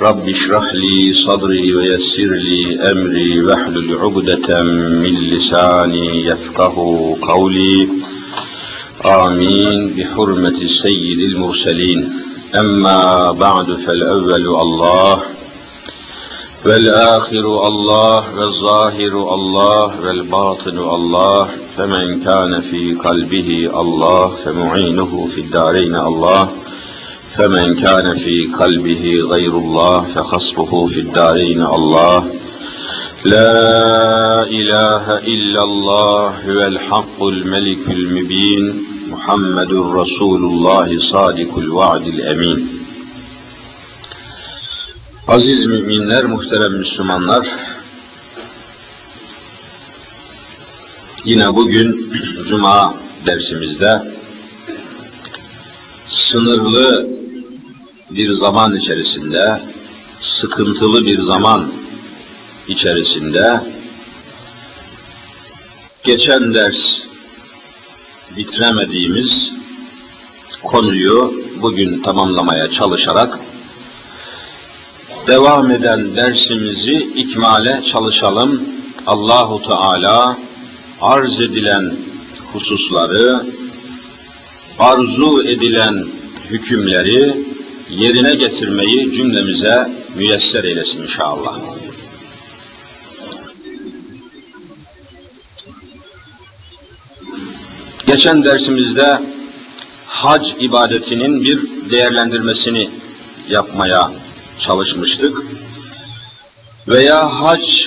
رب اشرح لي صدري ويسر لي أمري واحلل عقدة من لساني يفقه قولي. آمين. بحرمة سيد المرسلين. أما بعد فالأول الله والآخر الله والظاهر الله والباطن الله فمن كان في قلبه الله فمعينه في الدارين الله. فمن كان في قلبه غير الله فخصبه في الدارين الله لا إله إلا الله هو الحق الملك المبين محمد رسول الله صادق الوعد الأمين Aziz müminler, muhterem Müslümanlar, yine bugün Cuma dersimizde sınırlı bir zaman içerisinde, sıkıntılı bir zaman içerisinde geçen ders bitiremediğimiz konuyu bugün tamamlamaya çalışarak devam eden dersimizi ikmale çalışalım. Allahu Teala arz edilen hususları, arzu edilen hükümleri yerine getirmeyi cümlemize müyesser eylesin inşallah. Geçen dersimizde hac ibadetinin bir değerlendirmesini yapmaya çalışmıştık. Veya hac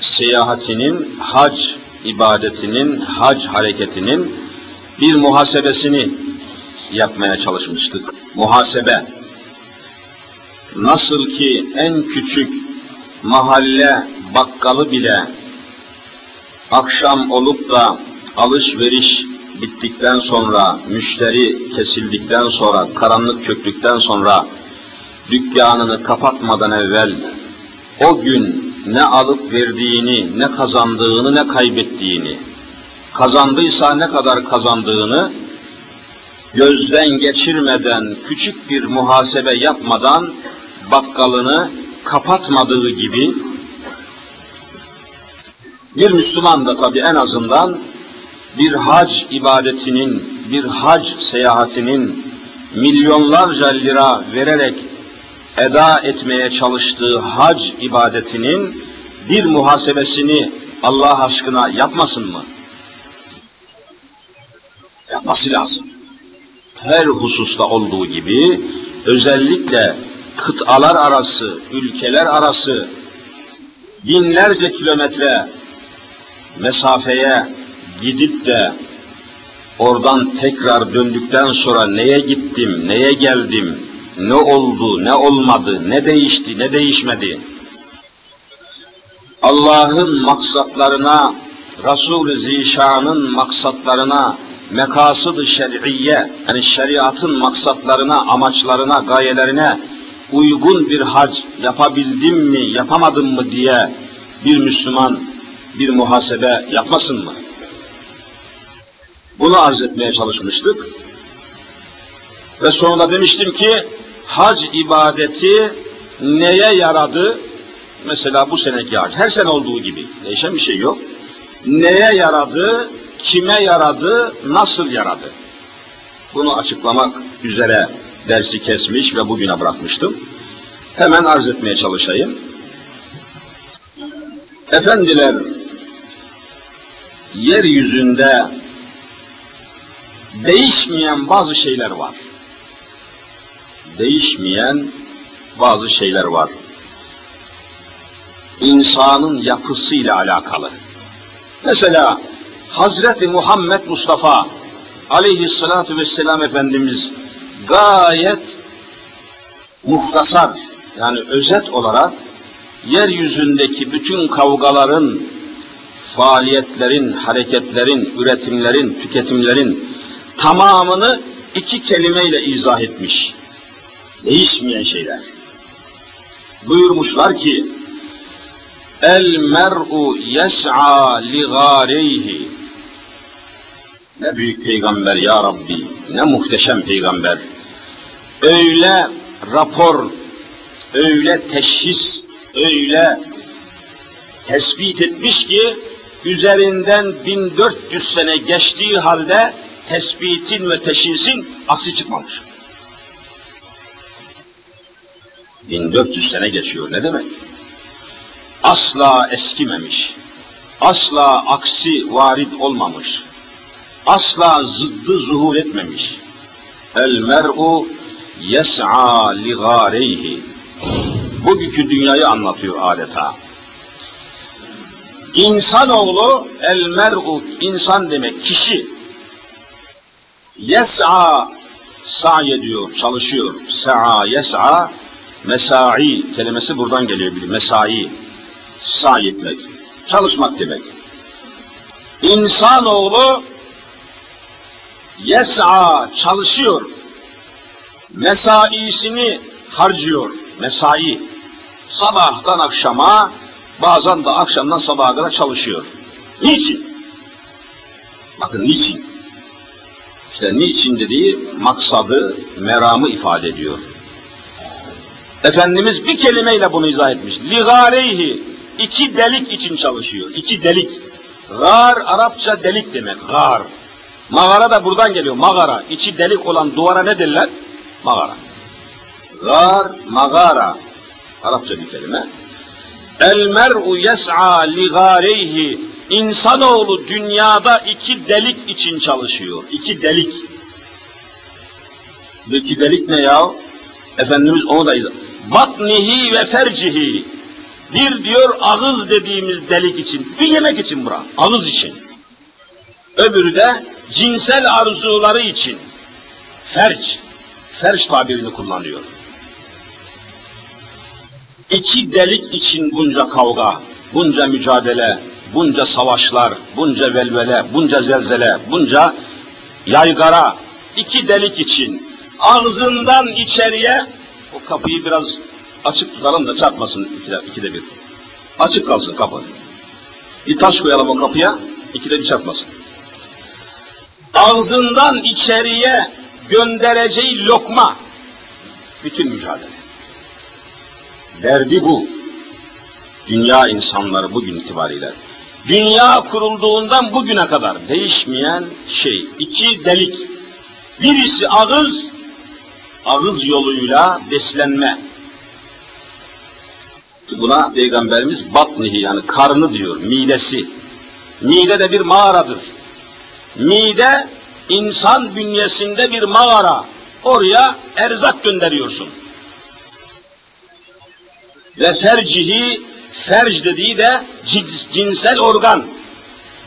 seyahatinin, hac ibadetinin, hac hareketinin bir muhasebesini yapmaya çalışmıştık. Muhasebe. Nasıl ki en küçük mahalle bakkalı bile akşam olup da alışveriş bittikten sonra, müşteri kesildikten sonra, karanlık çöktükten sonra dükkanını kapatmadan evvel o gün ne alıp verdiğini, ne kazandığını, ne kaybettiğini, kazandıysa ne kadar kazandığını gözden geçirmeden, küçük bir muhasebe yapmadan bakkalını kapatmadığı gibi bir Müslüman da tabi en azından bir hac ibadetinin, bir hac seyahatinin milyonlarca lira vererek eda etmeye çalıştığı hac ibadetinin bir muhasebesini Allah aşkına yapmasın mı? Yapması lazım. Her hususta olduğu gibi özellikle kıtalar arası, ülkeler arası binlerce kilometre mesafeye gidip de oradan tekrar döndükten sonra neye gittim, neye geldim, ne oldu, ne olmadı, ne değişti, ne değişmedi. Allah'ın maksatlarına, Resul-i Zişan'ın maksatlarına, mekasıd-ı şer'iyye, yani şeriatın maksatlarına, amaçlarına, gayelerine uygun bir hac yapabildim mi, yapamadım mı diye bir Müslüman bir muhasebe yapmasın mı? Bunu arz etmeye çalışmıştık. Ve sonunda demiştim ki hac ibadeti neye yaradı? Mesela bu seneki hac, her sene olduğu gibi, değişen bir şey yok. Neye yaradı, kime yaradı, nasıl yaradı? Bunu açıklamak üzere dersi kesmiş ve bugüne bırakmıştım. Hemen arz etmeye çalışayım. Efendiler, yeryüzünde değişmeyen bazı şeyler var değişmeyen bazı şeyler var. İnsanın yapısıyla alakalı. Mesela Hazreti Muhammed Mustafa aleyhissalatu vesselam Efendimiz gayet muhtasar, yani özet olarak yeryüzündeki bütün kavgaların, faaliyetlerin, hareketlerin, üretimlerin, tüketimlerin tamamını iki kelimeyle izah etmiş. Değişmeyen şeyler. Buyurmuşlar ki El mer'u yes'a li gâreyhi Ne büyük peygamber ya Rabbi, ne muhteşem peygamber. Öyle rapor, öyle teşhis, öyle tespit etmiş ki üzerinden 1400 sene geçtiği halde tespitin ve teşhisin aksi çıkmamış. 1400 sene geçiyor ne demek? Asla eskimemiş, asla aksi varid olmamış, asla zıddı zuhur etmemiş. El mer'u yes'a li gâreyhi. Bugünkü dünyayı anlatıyor adeta. İnsanoğlu el mer'u insan demek kişi. Yes'a sa'i ediyor, çalışıyor. Sa'a yes'a mesai kelimesi buradan geliyor bir mesai. Sa'i etmek, çalışmak demek. İnsanoğlu yes'a çalışıyor. Mesaisini harcıyor. Mesai. Sabahtan akşama bazen de akşamdan sabaha kadar çalışıyor. Niçin? Bakın niçin? İşte niçin dediği maksadı, meramı ifade ediyor. Efendimiz bir kelimeyle bunu izah etmiş. Ligareyhi iki delik için çalışıyor. İki delik. Gar Arapça delik demek. Gar. Mağara da buradan geliyor. Mağara. İçi delik olan duvara ne derler? Mağara. Gar, mağara. Arapça bir kelime. El mer'u yes'a li gareyhi. İnsanoğlu dünyada iki delik için çalışıyor. İki delik. Bu iki delik ne ya? Efendimiz onu da izah. Batnihi ve fercihi. Bir diyor ağız dediğimiz delik için. Bütün yemek için bura. Ağız için. Öbürü de cinsel arzuları için. Ferç. Ferç tabirini kullanıyor. İki delik için bunca kavga, bunca mücadele, bunca savaşlar, bunca velvele, bunca zelzele, bunca yaygara, iki delik için ağzından içeriye o kapıyı biraz açık tutalım da çarpmasın ikide, ikide bir. Açık kalsın kapı. Bir taş koyalım o kapıya, ikide bir çarpmasın. Ağzından içeriye göndereceği lokma, bütün mücadele. Derdi bu. Dünya insanları bugün itibariyle. Dünya kurulduğundan bugüne kadar değişmeyen şey. iki delik. Birisi ağız, ağız yoluyla beslenme. Buna Peygamberimiz batnihi yani karnı diyor, midesi. Mide de bir mağaradır. Mide insan bünyesinde bir mağara. Oraya erzak gönderiyorsun. Ve fercihi, ferc dediği de cins, cinsel organ.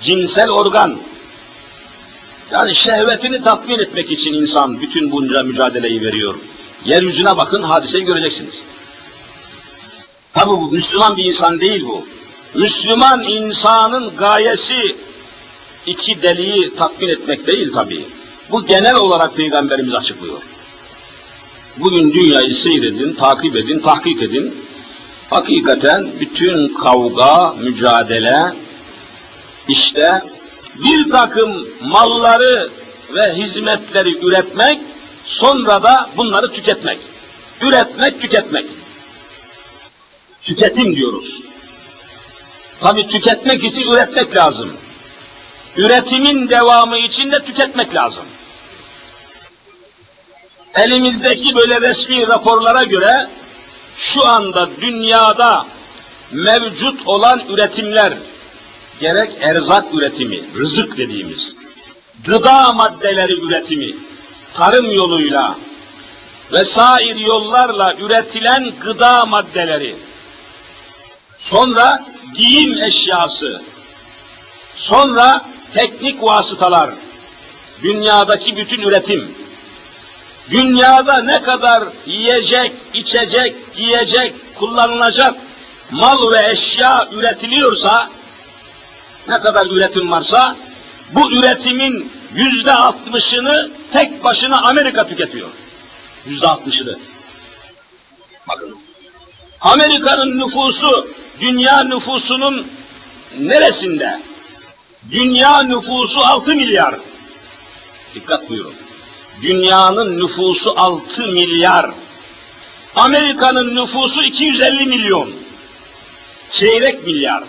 Cinsel organ. Yani şehvetini tatmin etmek için insan bütün bunca mücadeleyi veriyor. Yeryüzüne bakın hadiseyi göreceksiniz. Tabi bu Müslüman bir insan değil bu. Müslüman insanın gayesi iki deliği tatmin etmek değil tabi. Bu genel olarak Peygamberimiz açıklıyor. Bugün dünyayı seyredin, takip edin, tahkik edin. Hakikaten bütün kavga, mücadele, işte bir takım malları ve hizmetleri üretmek, sonra da bunları tüketmek. Üretmek, tüketmek. Tüketim diyoruz. Tabi tüketmek için üretmek lazım. Üretimin devamı için de tüketmek lazım. Elimizdeki böyle resmi raporlara göre şu anda dünyada mevcut olan üretimler, gerek erzak üretimi, rızık dediğimiz, gıda maddeleri üretimi, tarım yoluyla vesair yollarla üretilen gıda maddeleri, sonra giyim eşyası, sonra teknik vasıtalar, dünyadaki bütün üretim, dünyada ne kadar yiyecek, içecek, yiyecek, kullanılacak mal ve eşya üretiliyorsa, ne kadar üretim varsa, bu üretimin yüzde altmışını tek başına Amerika tüketiyor. Yüzde altmışını. Bakınız. Amerika'nın nüfusu dünya nüfusunun neresinde? Dünya nüfusu 6 milyar. Dikkat buyurun. Dünyanın nüfusu 6 milyar. Amerika'nın nüfusu 250 milyon. Çeyrek milyar.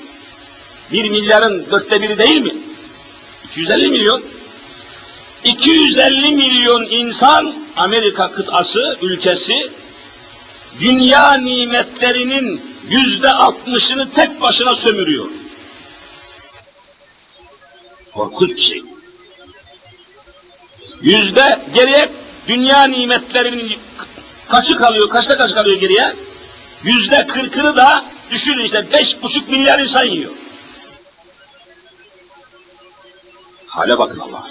Bir milyarın dörtte biri değil mi? 250 milyon. 250 milyon insan Amerika kıtası, ülkesi dünya nimetlerinin yüzde altmışını tek başına sömürüyor. Korkunç bir şey. Yüzde geriye dünya nimetlerinin kaçı kalıyor, kaçta kaç kalıyor geriye? Yüzde kırkını da düşünün işte beş buçuk milyar insan yiyor. Hale bakın Allah.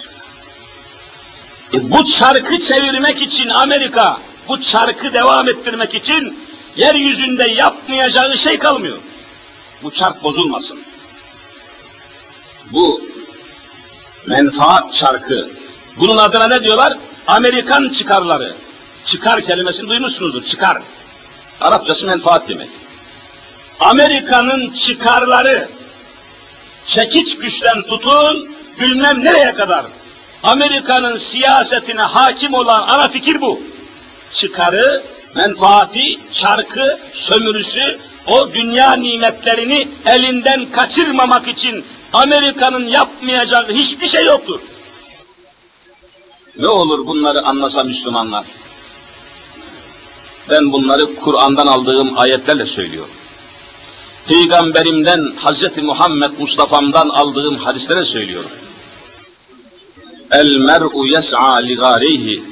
E bu çarkı çevirmek için Amerika, bu çarkı devam ettirmek için yeryüzünde yapmayacağı şey kalmıyor. Bu çark bozulmasın. Bu menfaat çarkı. Bunun adına ne diyorlar? Amerikan çıkarları. Çıkar kelimesini duymuşsunuzdur. Çıkar. Arapçası menfaat demek. Amerika'nın çıkarları çekiç güçten tutun bilmem nereye kadar Amerika'nın siyasetine hakim olan ana fikir bu. Çıkarı, menfaati, çarkı, sömürüsü, o dünya nimetlerini elinden kaçırmamak için Amerika'nın yapmayacağı hiçbir şey yoktur. Ne olur bunları anlasa Müslümanlar. Ben bunları Kur'an'dan aldığım ayetlerle söylüyorum. Peygamberimden, Hz. Muhammed Mustafa'mdan aldığım hadislere söylüyorum. El mer'u yes'a li garihi.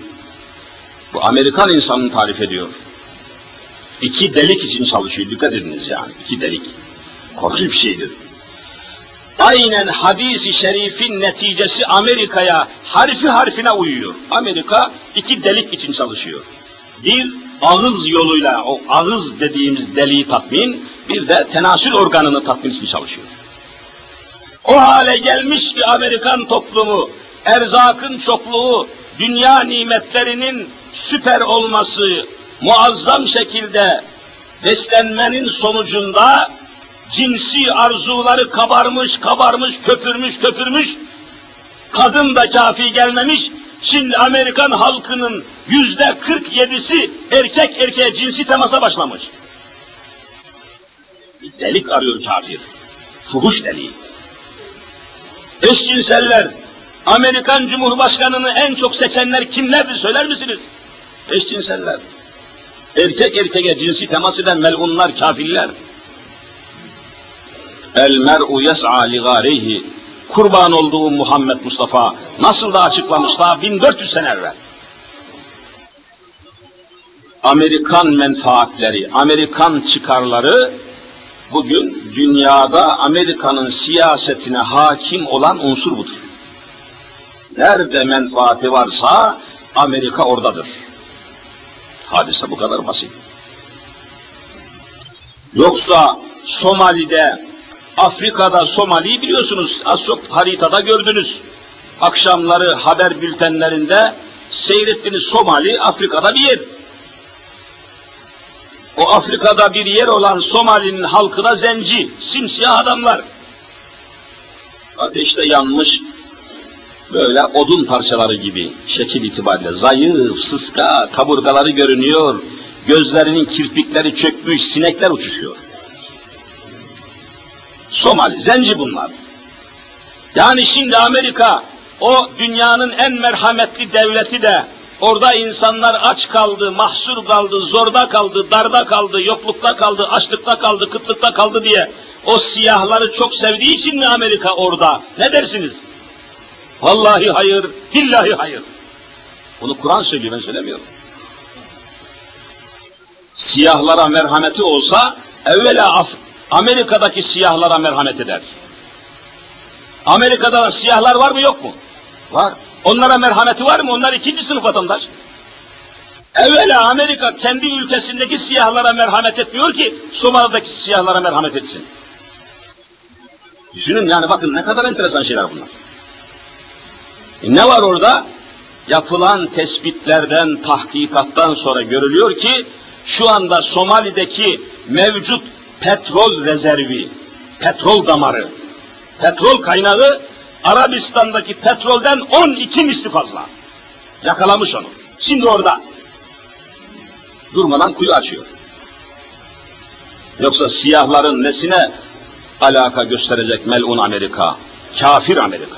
Bu Amerikan insanını tarif ediyor. İki delik için çalışıyor, dikkat ediniz yani, iki delik. Korkunç bir şeydir. Aynen hadisi şerifin neticesi Amerika'ya harfi harfine uyuyor. Amerika iki delik için çalışıyor. Bir ağız yoluyla o ağız dediğimiz deliği tatmin, bir de tenasül organını tatmin için çalışıyor. O hale gelmiş ki Amerikan toplumu, erzakın çokluğu, dünya nimetlerinin süper olması, muazzam şekilde beslenmenin sonucunda cinsi arzuları kabarmış, kabarmış, köpürmüş, köpürmüş, kadın da kafi gelmemiş, şimdi Amerikan halkının yüzde 47'si erkek erkeğe cinsi temasa başlamış. Bir delik arıyor kafir. Fuhuş deliği. Eşcinseller, Amerikan Cumhurbaşkanı'nı en çok seçenler kimlerdir söyler misiniz? Eşcinseller. Erkek erkeğe cinsi temas eden melunlar, kafirler. El mer'u yes'a li garihi. Kurban olduğu Muhammed Mustafa nasıl da açıklamış daha 1400 sene evvel. Amerikan menfaatleri, Amerikan çıkarları bugün dünyada Amerika'nın siyasetine hakim olan unsur budur. Nerede menfaati varsa Amerika oradadır. Hadise bu kadar basit. Yoksa Somali'de, Afrika'da Somali'yi biliyorsunuz. Az çok haritada gördünüz. Akşamları haber bültenlerinde seyrettiniz Somali, Afrika'da bir yer. O Afrika'da bir yer olan Somali'nin halkı da zenci, simsiyah adamlar. Ateşte yanmış, böyle odun parçaları gibi şekil itibariyle zayıf, sıska, kaburgaları görünüyor, gözlerinin kirpikleri çökmüş, sinekler uçuşuyor. Somali, zenci bunlar. Yani şimdi Amerika, o dünyanın en merhametli devleti de, orada insanlar aç kaldı, mahsur kaldı, zorda kaldı, darda kaldı, yoklukta kaldı, açlıkta kaldı, kıtlıkta kaldı diye, o siyahları çok sevdiği için mi Amerika orada? Ne dersiniz? Vallahi hayır, billahi hayır. Bunu Kur'an söylüyor, ben söylemiyorum. Siyahlara merhameti olsa, evvela Af Amerika'daki siyahlara merhamet eder. Amerika'da siyahlar var mı yok mu? Var. Onlara merhameti var mı? Onlar ikinci sınıf vatandaş. Evvela Amerika kendi ülkesindeki siyahlara merhamet etmiyor ki Somali'deki siyahlara merhamet etsin. Düşünün yani bakın ne kadar enteresan şeyler bunlar. E ne var orada? Yapılan tespitlerden, tahkikattan sonra görülüyor ki şu anda Somali'deki mevcut petrol rezervi, petrol damarı, petrol kaynağı Arabistan'daki petrolden 12 misli fazla. Yakalamış onu. Şimdi orada. Durmadan kuyu açıyor. Yoksa siyahların nesine alaka gösterecek melun Amerika? Kafir Amerika.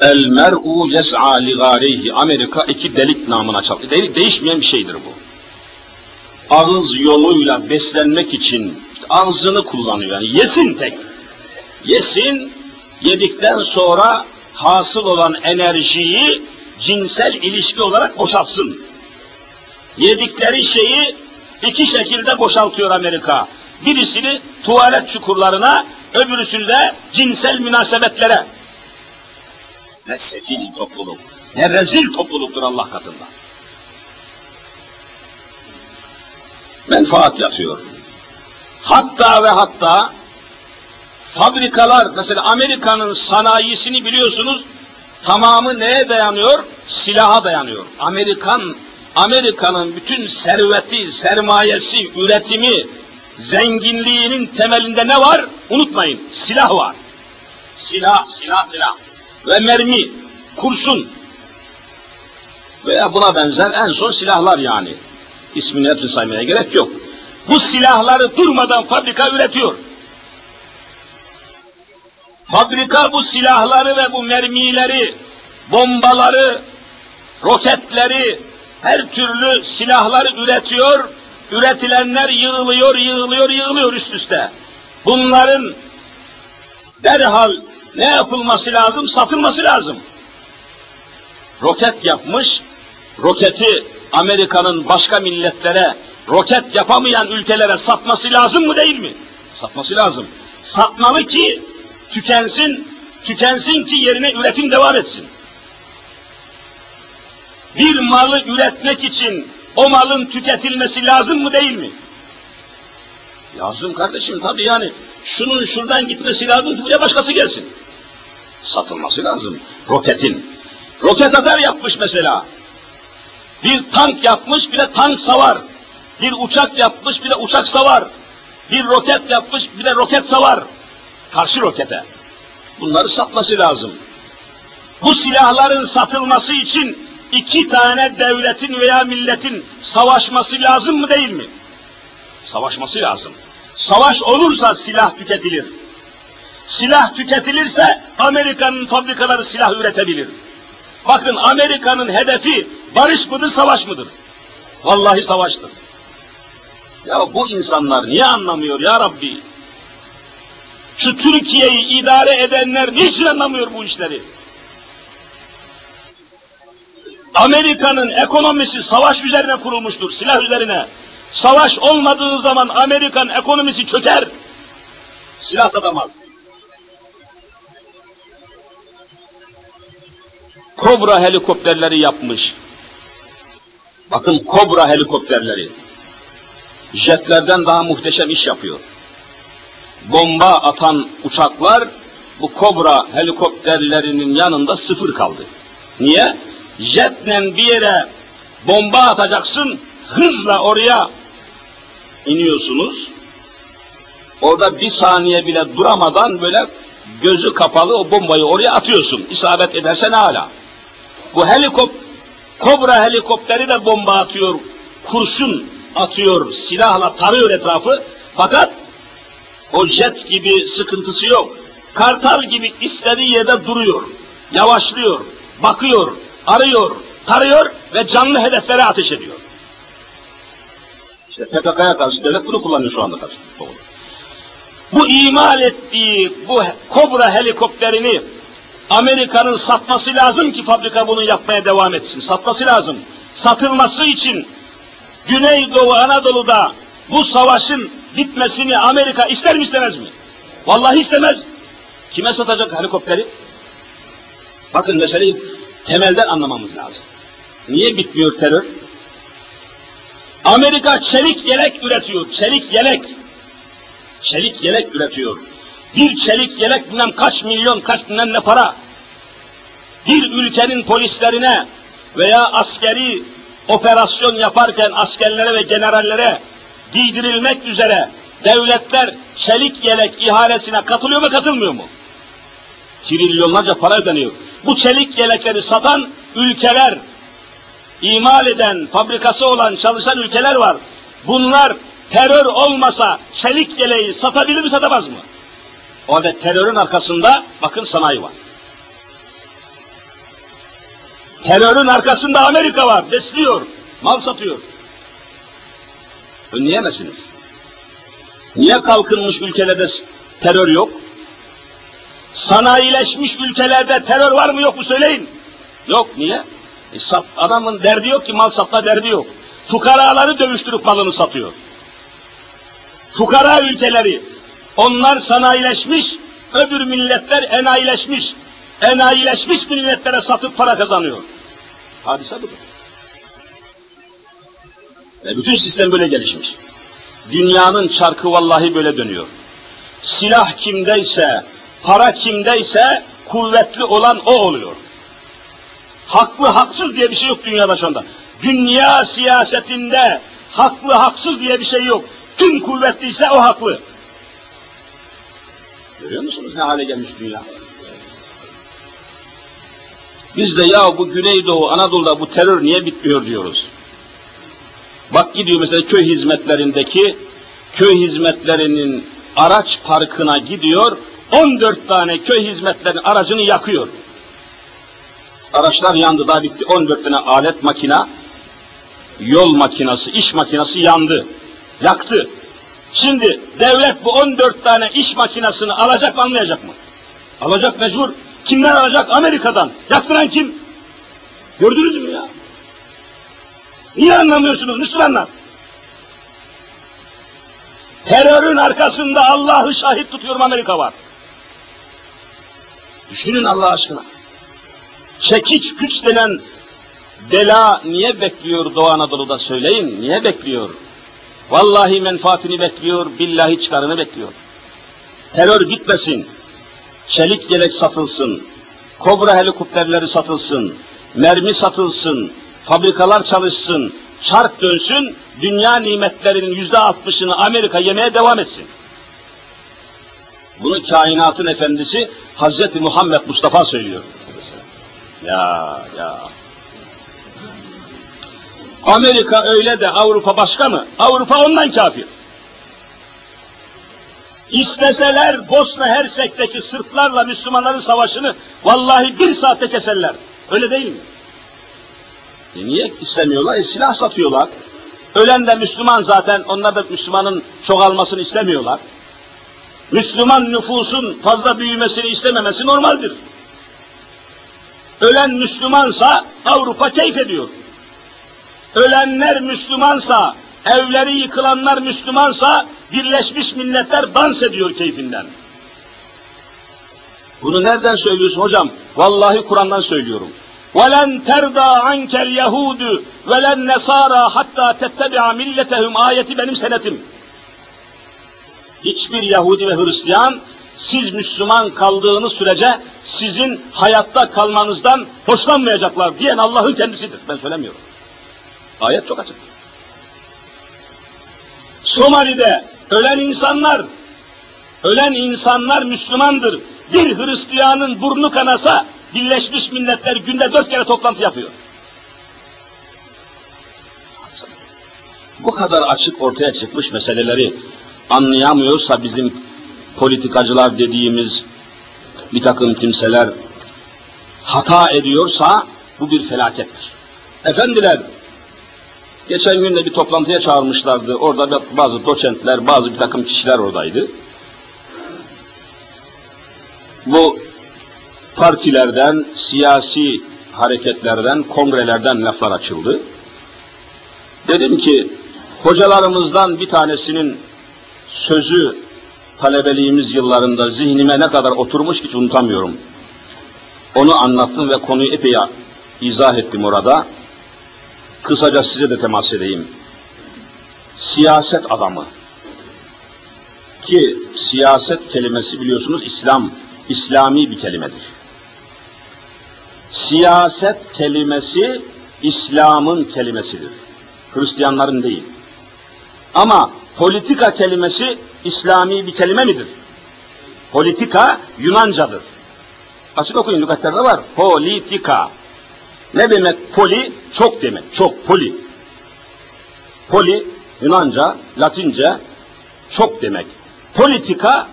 El mer'u yes'a li gâreyhi. Amerika iki delik namına çaldı. Delik değişmeyen bir şeydir bu. Ağız yoluyla beslenmek için ağzını kullanıyor. Yani yesin tek. Yesin, yedikten sonra hasıl olan enerjiyi cinsel ilişki olarak boşaltsın. Yedikleri şeyi iki şekilde boşaltıyor Amerika. Birisini tuvalet çukurlarına, öbürüsünü de cinsel münasebetlere. Ne sefil topluluk, ne rezil topluluktur Allah katında. Menfaat yatıyor. Hatta ve hatta fabrikalar, mesela Amerika'nın sanayisini biliyorsunuz, tamamı neye dayanıyor? Silaha dayanıyor. Amerikan, Amerika'nın bütün serveti, sermayesi, üretimi, zenginliğinin temelinde ne var? Unutmayın, silah var. Silah, silah, silah. Ve mermi, kurşun. Veya buna benzer en son silahlar yani. İsmini hepsini saymaya gerek yok. Bu silahları durmadan fabrika üretiyor. Fabrika bu silahları ve bu mermileri, bombaları, roketleri, her türlü silahları üretiyor. Üretilenler yığılıyor, yığılıyor, yığılıyor üst üste. Bunların derhal ne yapılması lazım? Satılması lazım. Roket yapmış, roketi Amerika'nın başka milletlere, roket yapamayan ülkelere satması lazım mı değil mi? Satması lazım. Satmalı ki tükensin, tükensin ki yerine üretim devam etsin. Bir malı üretmek için o malın tüketilmesi lazım mı değil mi? Lazım kardeşim tabii yani. Şunun şuradan gitmesi lazım ki buraya başkası gelsin. Satılması lazım. Roketin. Roket atar yapmış mesela. Bir tank yapmış bir de tank savar. Bir uçak yapmış bir de uçak savar. Bir roket yapmış bir de roket savar. Karşı rokete. Bunları satması lazım. Bu silahların satılması için iki tane devletin veya milletin savaşması lazım mı değil mi? Savaşması lazım. Savaş olursa silah tüketilir. Silah tüketilirse Amerika'nın fabrikaları silah üretebilir. Bakın Amerika'nın hedefi barış mıdır, savaş mıdır? Vallahi savaştır. Ya bu insanlar niye anlamıyor ya Rabbi? Şu Türkiye'yi idare edenler niçin anlamıyor bu işleri? Amerika'nın ekonomisi savaş üzerine kurulmuştur, silah üzerine. Savaş olmadığı zaman Amerikan ekonomisi çöker. Silah satamaz. Kobra helikopterleri yapmış. Bakın Kobra helikopterleri. Jetlerden daha muhteşem iş yapıyor. Bomba atan uçaklar bu Kobra helikopterlerinin yanında sıfır kaldı. Niye? Jetle bir yere bomba atacaksın, hızla oraya iniyorsunuz. Orada bir saniye bile duramadan böyle gözü kapalı o bombayı oraya atıyorsun. İsabet ederse ne hala. Bu helikop Kobra helikopteri de bomba atıyor, kurşun atıyor, silahla tarıyor etrafı. Fakat o jet gibi sıkıntısı yok. Kartal gibi istediği yerde duruyor, yavaşlıyor, bakıyor, arıyor, tarıyor ve canlı hedeflere ateş ediyor. İşte PKK'ya karşı devlet bunu kullanıyor şu anda karşı. Bu imal ettiği bu Kobra helikopterini Amerika'nın satması lazım ki fabrika bunu yapmaya devam etsin. Satması lazım. Satılması için Güneydoğu Anadolu'da bu savaşın bitmesini Amerika ister mi istemez mi? Vallahi istemez. Kime satacak helikopteri? Bakın meseleyi Temelden anlamamız lazım. Niye bitmiyor terör? Amerika çelik yelek üretiyor. Çelik yelek. Çelik yelek üretiyor. Bir çelik yelek bilmem kaç milyon, kaç bilmem ne para. Bir ülkenin polislerine veya askeri operasyon yaparken askerlere ve generallere giydirilmek üzere devletler çelik yelek ihalesine katılıyor mu katılmıyor mu? Trilyonlarca para ödeniyor. Bu çelik yelekleri satan ülkeler, imal eden, fabrikası olan, çalışan ülkeler var. Bunlar terör olmasa çelik yeleği satabilir mi satamaz mı? O halde terörün arkasında bakın sanayi var. Terörün arkasında Amerika var, besliyor, mal satıyor. Önleyemezsiniz. Niye kalkınmış ülkelerde terör yok? Sanayileşmiş ülkelerde terör var mı yok mu söyleyin. Yok niye? E, sat, adamın derdi yok ki mal satma derdi yok. Fukaraları dövüştürüp malını satıyor. Fukara ülkeleri onlar sanayileşmiş, öbür milletler enayileşmiş. Enayileşmiş milletlere satıp para kazanıyor. Hadise budur. Ve bütün sistem böyle gelişmiş. Dünyanın çarkı vallahi böyle dönüyor. Silah kimdeyse, para kimdeyse kuvvetli olan o oluyor. Haklı haksız diye bir şey yok dünyada şu anda. Dünya siyasetinde haklı haksız diye bir şey yok. Kim kuvvetliyse o haklı. Görüyor musunuz ne hale gelmiş dünya? Biz de ya bu Güneydoğu Anadolu'da bu terör niye bitmiyor diyoruz. Bak gidiyor mesela köy hizmetlerindeki köy hizmetlerinin araç parkına gidiyor, 14 tane köy hizmetlerinin aracını yakıyor. Araçlar yandı, daha bitti. 14 tane alet makina, yol makinası, iş makinası yandı. Yaktı. Şimdi devlet bu 14 tane iş makinasını alacak mı almayacak mı? Alacak mecbur. Kimden alacak? Amerika'dan. Yaktıran kim? Gördünüz mü ya? Niye anlamıyorsunuz Müslümanlar? Terörün arkasında Allah'ı şahit tutuyorum Amerika var. Düşünün Allah aşkına. Çekiç güç denen bela niye bekliyor Doğu Anadolu'da söyleyin. Niye bekliyor? Vallahi menfaatini bekliyor, billahi çıkarını bekliyor. Terör bitmesin, çelik yelek satılsın, kobra helikopterleri satılsın, mermi satılsın, fabrikalar çalışsın, çark dönsün, dünya nimetlerinin yüzde altmışını Amerika yemeye devam etsin. Bunu kainatın efendisi Hazreti Muhammed Mustafa söylüyor. Ya ya. Amerika öyle de Avrupa başka mı? Avrupa ondan kafir. İsteseler Bosna Hersek'teki Sırplarla Müslümanların savaşını vallahi bir saate keserler. Öyle değil mi? E niye istemiyorlar? E silah satıyorlar. Ölen de Müslüman zaten, onlar da Müslümanın çoğalmasını istemiyorlar. Müslüman nüfusun fazla büyümesini istememesi normaldir. Ölen Müslümansa Avrupa keyif ediyor Ölenler Müslümansa, evleri yıkılanlar Müslümansa Birleşmiş Milletler dans ediyor keyfinden. Bunu nereden söylüyorsun hocam? Vallahi Kur'an'dan söylüyorum. وَلَنْ تَرْضَى عَنْكَ الْيَهُودُ وَلَنْ نَصَارَى hatta تَتَّبِعَ مِلَّتَهُمْ ayeti benim senetim. Hiçbir Yahudi ve Hristiyan siz Müslüman kaldığınız sürece sizin hayatta kalmanızdan hoşlanmayacaklar diyen Allah'ın kendisidir. Ben söylemiyorum. Ayet çok açık. Somali'de ölen insanlar, ölen insanlar Müslümandır. Bir Hristiyanın burnu kanasa Birleşmiş Milletler günde dört kere toplantı yapıyor. Bu kadar açık ortaya çıkmış meseleleri anlayamıyorsa bizim politikacılar dediğimiz bir takım kimseler hata ediyorsa bu bir felakettir. Efendiler, geçen gün de bir toplantıya çağırmışlardı. Orada bazı doçentler, bazı bir takım kişiler oradaydı. Bu partilerden, siyasi hareketlerden, kongrelerden laflar açıldı. Dedim ki, hocalarımızdan bir tanesinin sözü talebeliğimiz yıllarında zihnime ne kadar oturmuş ki unutamıyorum. Onu anlattım ve konuyu epey izah ettim orada. Kısaca size de temas edeyim. Siyaset adamı ki siyaset kelimesi biliyorsunuz İslam, İslami bir kelimedir. Siyaset kelimesi İslam'ın kelimesidir. Hristiyanların değil. Ama politika kelimesi İslami bir kelime midir? Politika Yunancadır. Açık okuyun lügatlerde var. Politika. Ne demek poli? Çok demek. Çok poli. Poli Yunanca, Latince çok demek. Politika,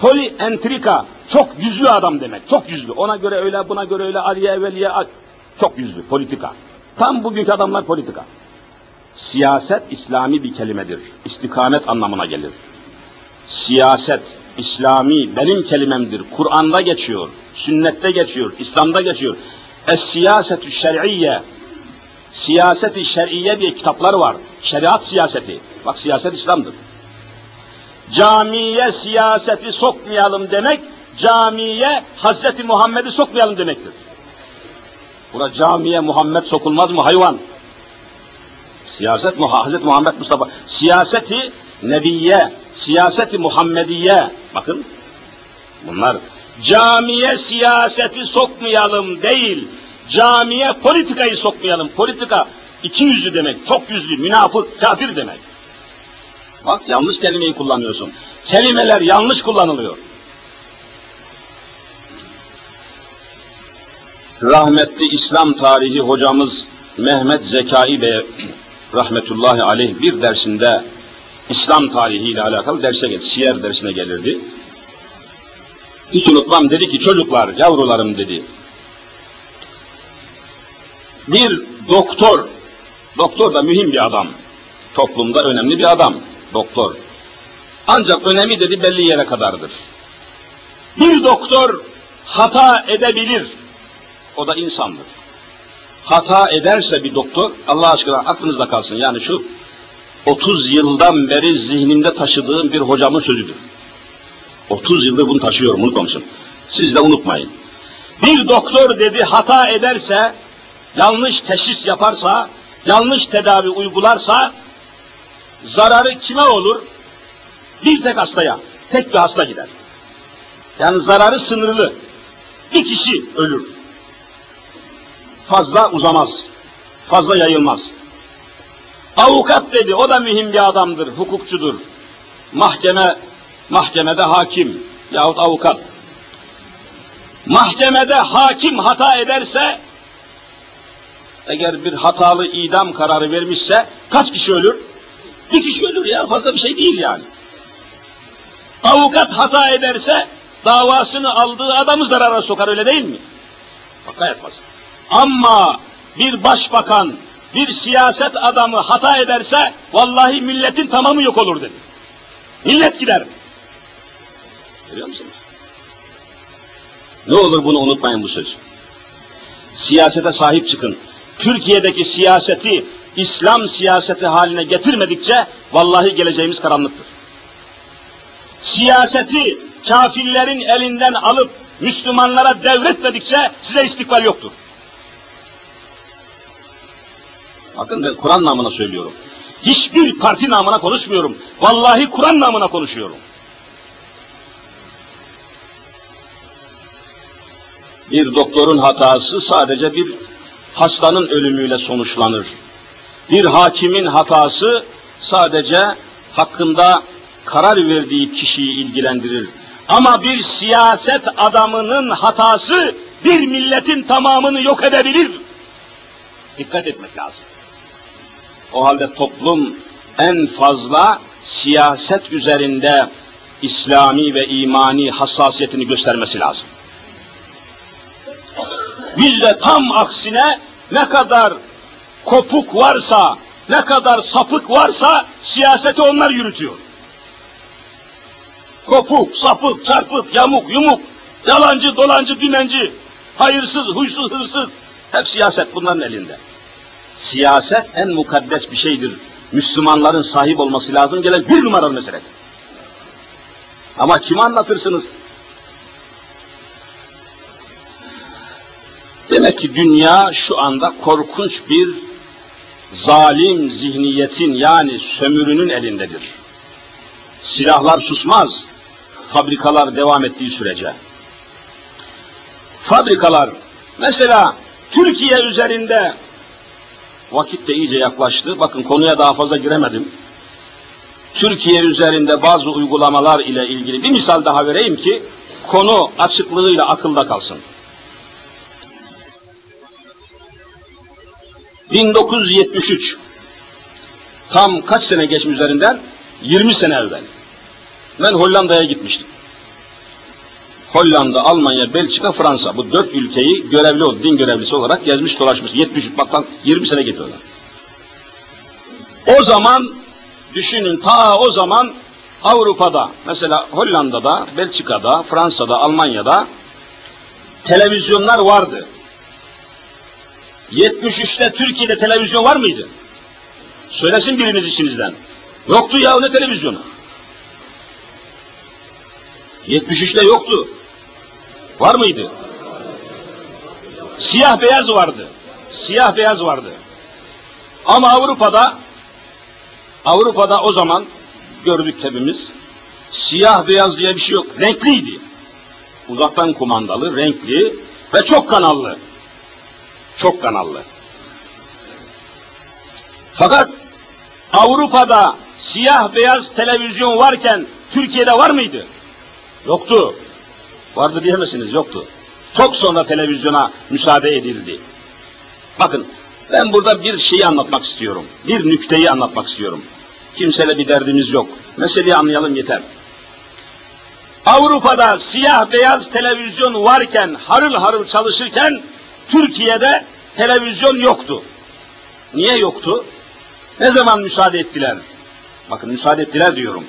polientrika, çok yüzlü adam demek. Çok yüzlü. Ona göre öyle, buna göre öyle, Aliye, Eveliye, çok yüzlü. Politika. Tam bugünkü adamlar politika. Siyaset İslami bir kelimedir. İstikamet anlamına gelir. Siyaset İslami benim kelimemdir. Kur'an'da geçiyor, sünnette geçiyor, İslam'da geçiyor. Es-siyasetü şer'iyye Siyaseti şer'iye diye kitaplar var. Şeriat siyaseti. Bak siyaset İslam'dır. Camiye siyaseti sokmayalım demek, camiye Hazreti Muhammed'i sokmayalım demektir. Buna camiye Muhammed sokulmaz mı hayvan? Siyaset Hazreti Muhammed Mustafa. Siyaseti Nebiye, siyaseti Muhammediye. Bakın bunlar camiye siyaseti sokmayalım değil, camiye politikayı sokmayalım. Politika iki yüzlü demek, çok yüzlü, münafık, kafir demek. Bak yanlış kelimeyi kullanıyorsun. Kelimeler yanlış kullanılıyor. Rahmetli İslam tarihi hocamız Mehmet Zekai Bey rahmetullahi aleyh bir dersinde İslam tarihi ile alakalı derse geldi. Siyer dersine gelirdi. Hiç unutmam dedi ki çocuklar, yavrularım dedi. Bir doktor, doktor da mühim bir adam. Toplumda önemli bir adam, doktor. Ancak önemi dedi belli yere kadardır. Bir doktor hata edebilir. O da insandır. Hata ederse bir doktor, Allah aşkına aklınızda kalsın. Yani şu 30 yıldan beri zihnimde taşıdığım bir hocamın sözüdür. 30 yıldır bunu taşıyorum, unutmamışım. Siz de unutmayın. Bir doktor dedi hata ederse, yanlış teşhis yaparsa, yanlış tedavi uygularsa, zararı kime olur? Bir tek hastaya, tek bir hasta gider. Yani zararı sınırlı. Bir kişi ölür. Fazla uzamaz. Fazla yayılmaz. Avukat dedi, o da mühim bir adamdır, hukukçudur. Mahkeme, mahkemede hakim yahut avukat. Mahkemede hakim hata ederse, eğer bir hatalı idam kararı vermişse, kaç kişi ölür? Bir kişi ölür ya, fazla bir şey değil yani. Avukat hata ederse, davasını aldığı adamı zarara sokar, öyle değil mi? Gayet basit. Ama bir başbakan, bir siyaset adamı hata ederse vallahi milletin tamamı yok olur dedi. Millet gider. Görüyor musunuz? Ne olur bunu unutmayın bu söz. Siyasete sahip çıkın. Türkiye'deki siyaseti İslam siyaseti haline getirmedikçe vallahi geleceğimiz karanlıktır. Siyaseti kafirlerin elinden alıp Müslümanlara devretmedikçe size istikbal yoktur. Bakın ben Kur'an namına söylüyorum. Hiçbir parti namına konuşmuyorum. Vallahi Kur'an namına konuşuyorum. Bir doktorun hatası sadece bir hastanın ölümüyle sonuçlanır. Bir hakimin hatası sadece hakkında karar verdiği kişiyi ilgilendirir. Ama bir siyaset adamının hatası bir milletin tamamını yok edebilir. Dikkat etmek lazım. O halde toplum en fazla siyaset üzerinde İslami ve imani hassasiyetini göstermesi lazım. Bizde tam aksine ne kadar kopuk varsa, ne kadar sapık varsa siyaseti onlar yürütüyor. Kopuk, sapık, çarpık, yamuk, yumuk, yalancı, dolancı, dümenci, hayırsız, huysuz, hırsız, hep siyaset bunların elinde. Siyaset en mukaddes bir şeydir. Müslümanların sahip olması lazım gelen bir numaralı meseledir. Ama kime anlatırsınız? Demek ki dünya şu anda korkunç bir zalim zihniyetin yani sömürünün elindedir. Silahlar susmaz, fabrikalar devam ettiği sürece. Fabrikalar, mesela Türkiye üzerinde vakit de iyice yaklaştı. Bakın konuya daha fazla giremedim. Türkiye üzerinde bazı uygulamalar ile ilgili bir misal daha vereyim ki konu açıklığıyla akılda kalsın. 1973 tam kaç sene geçmiş üzerinden? 20 sene evvel. Ben Hollanda'ya gitmiştim. Hollanda, Almanya, Belçika, Fransa bu dört ülkeyi görevli oldu, din görevlisi olarak gezmiş dolaşmış. 73 baktan 20 sene gidiyorlar. O zaman düşünün ta o zaman Avrupa'da mesela Hollanda'da, Belçika'da, Fransa'da, Almanya'da televizyonlar vardı. 73'te Türkiye'de televizyon var mıydı? Söylesin biriniz içinizden. Yoktu ya ne televizyonu? 73'te yoktu. Var mıydı? Siyah beyaz vardı. Siyah beyaz vardı. Ama Avrupa'da Avrupa'da o zaman gördük hepimiz siyah beyaz diye bir şey yok. Renkliydi. Uzaktan kumandalı, renkli ve çok kanallı. Çok kanallı. Fakat Avrupa'da siyah beyaz televizyon varken Türkiye'de var mıydı? Yoktu. Vardı diyemezsiniz, yoktu. Çok sonra televizyona müsaade edildi. Bakın, ben burada bir şeyi anlatmak istiyorum. Bir nükteyi anlatmak istiyorum. Kimseyle bir derdimiz yok. Meseleyi anlayalım yeter. Avrupa'da siyah beyaz televizyon varken, harıl harıl çalışırken, Türkiye'de televizyon yoktu. Niye yoktu? Ne zaman müsaade ettiler? Bakın müsaade ettiler diyorum.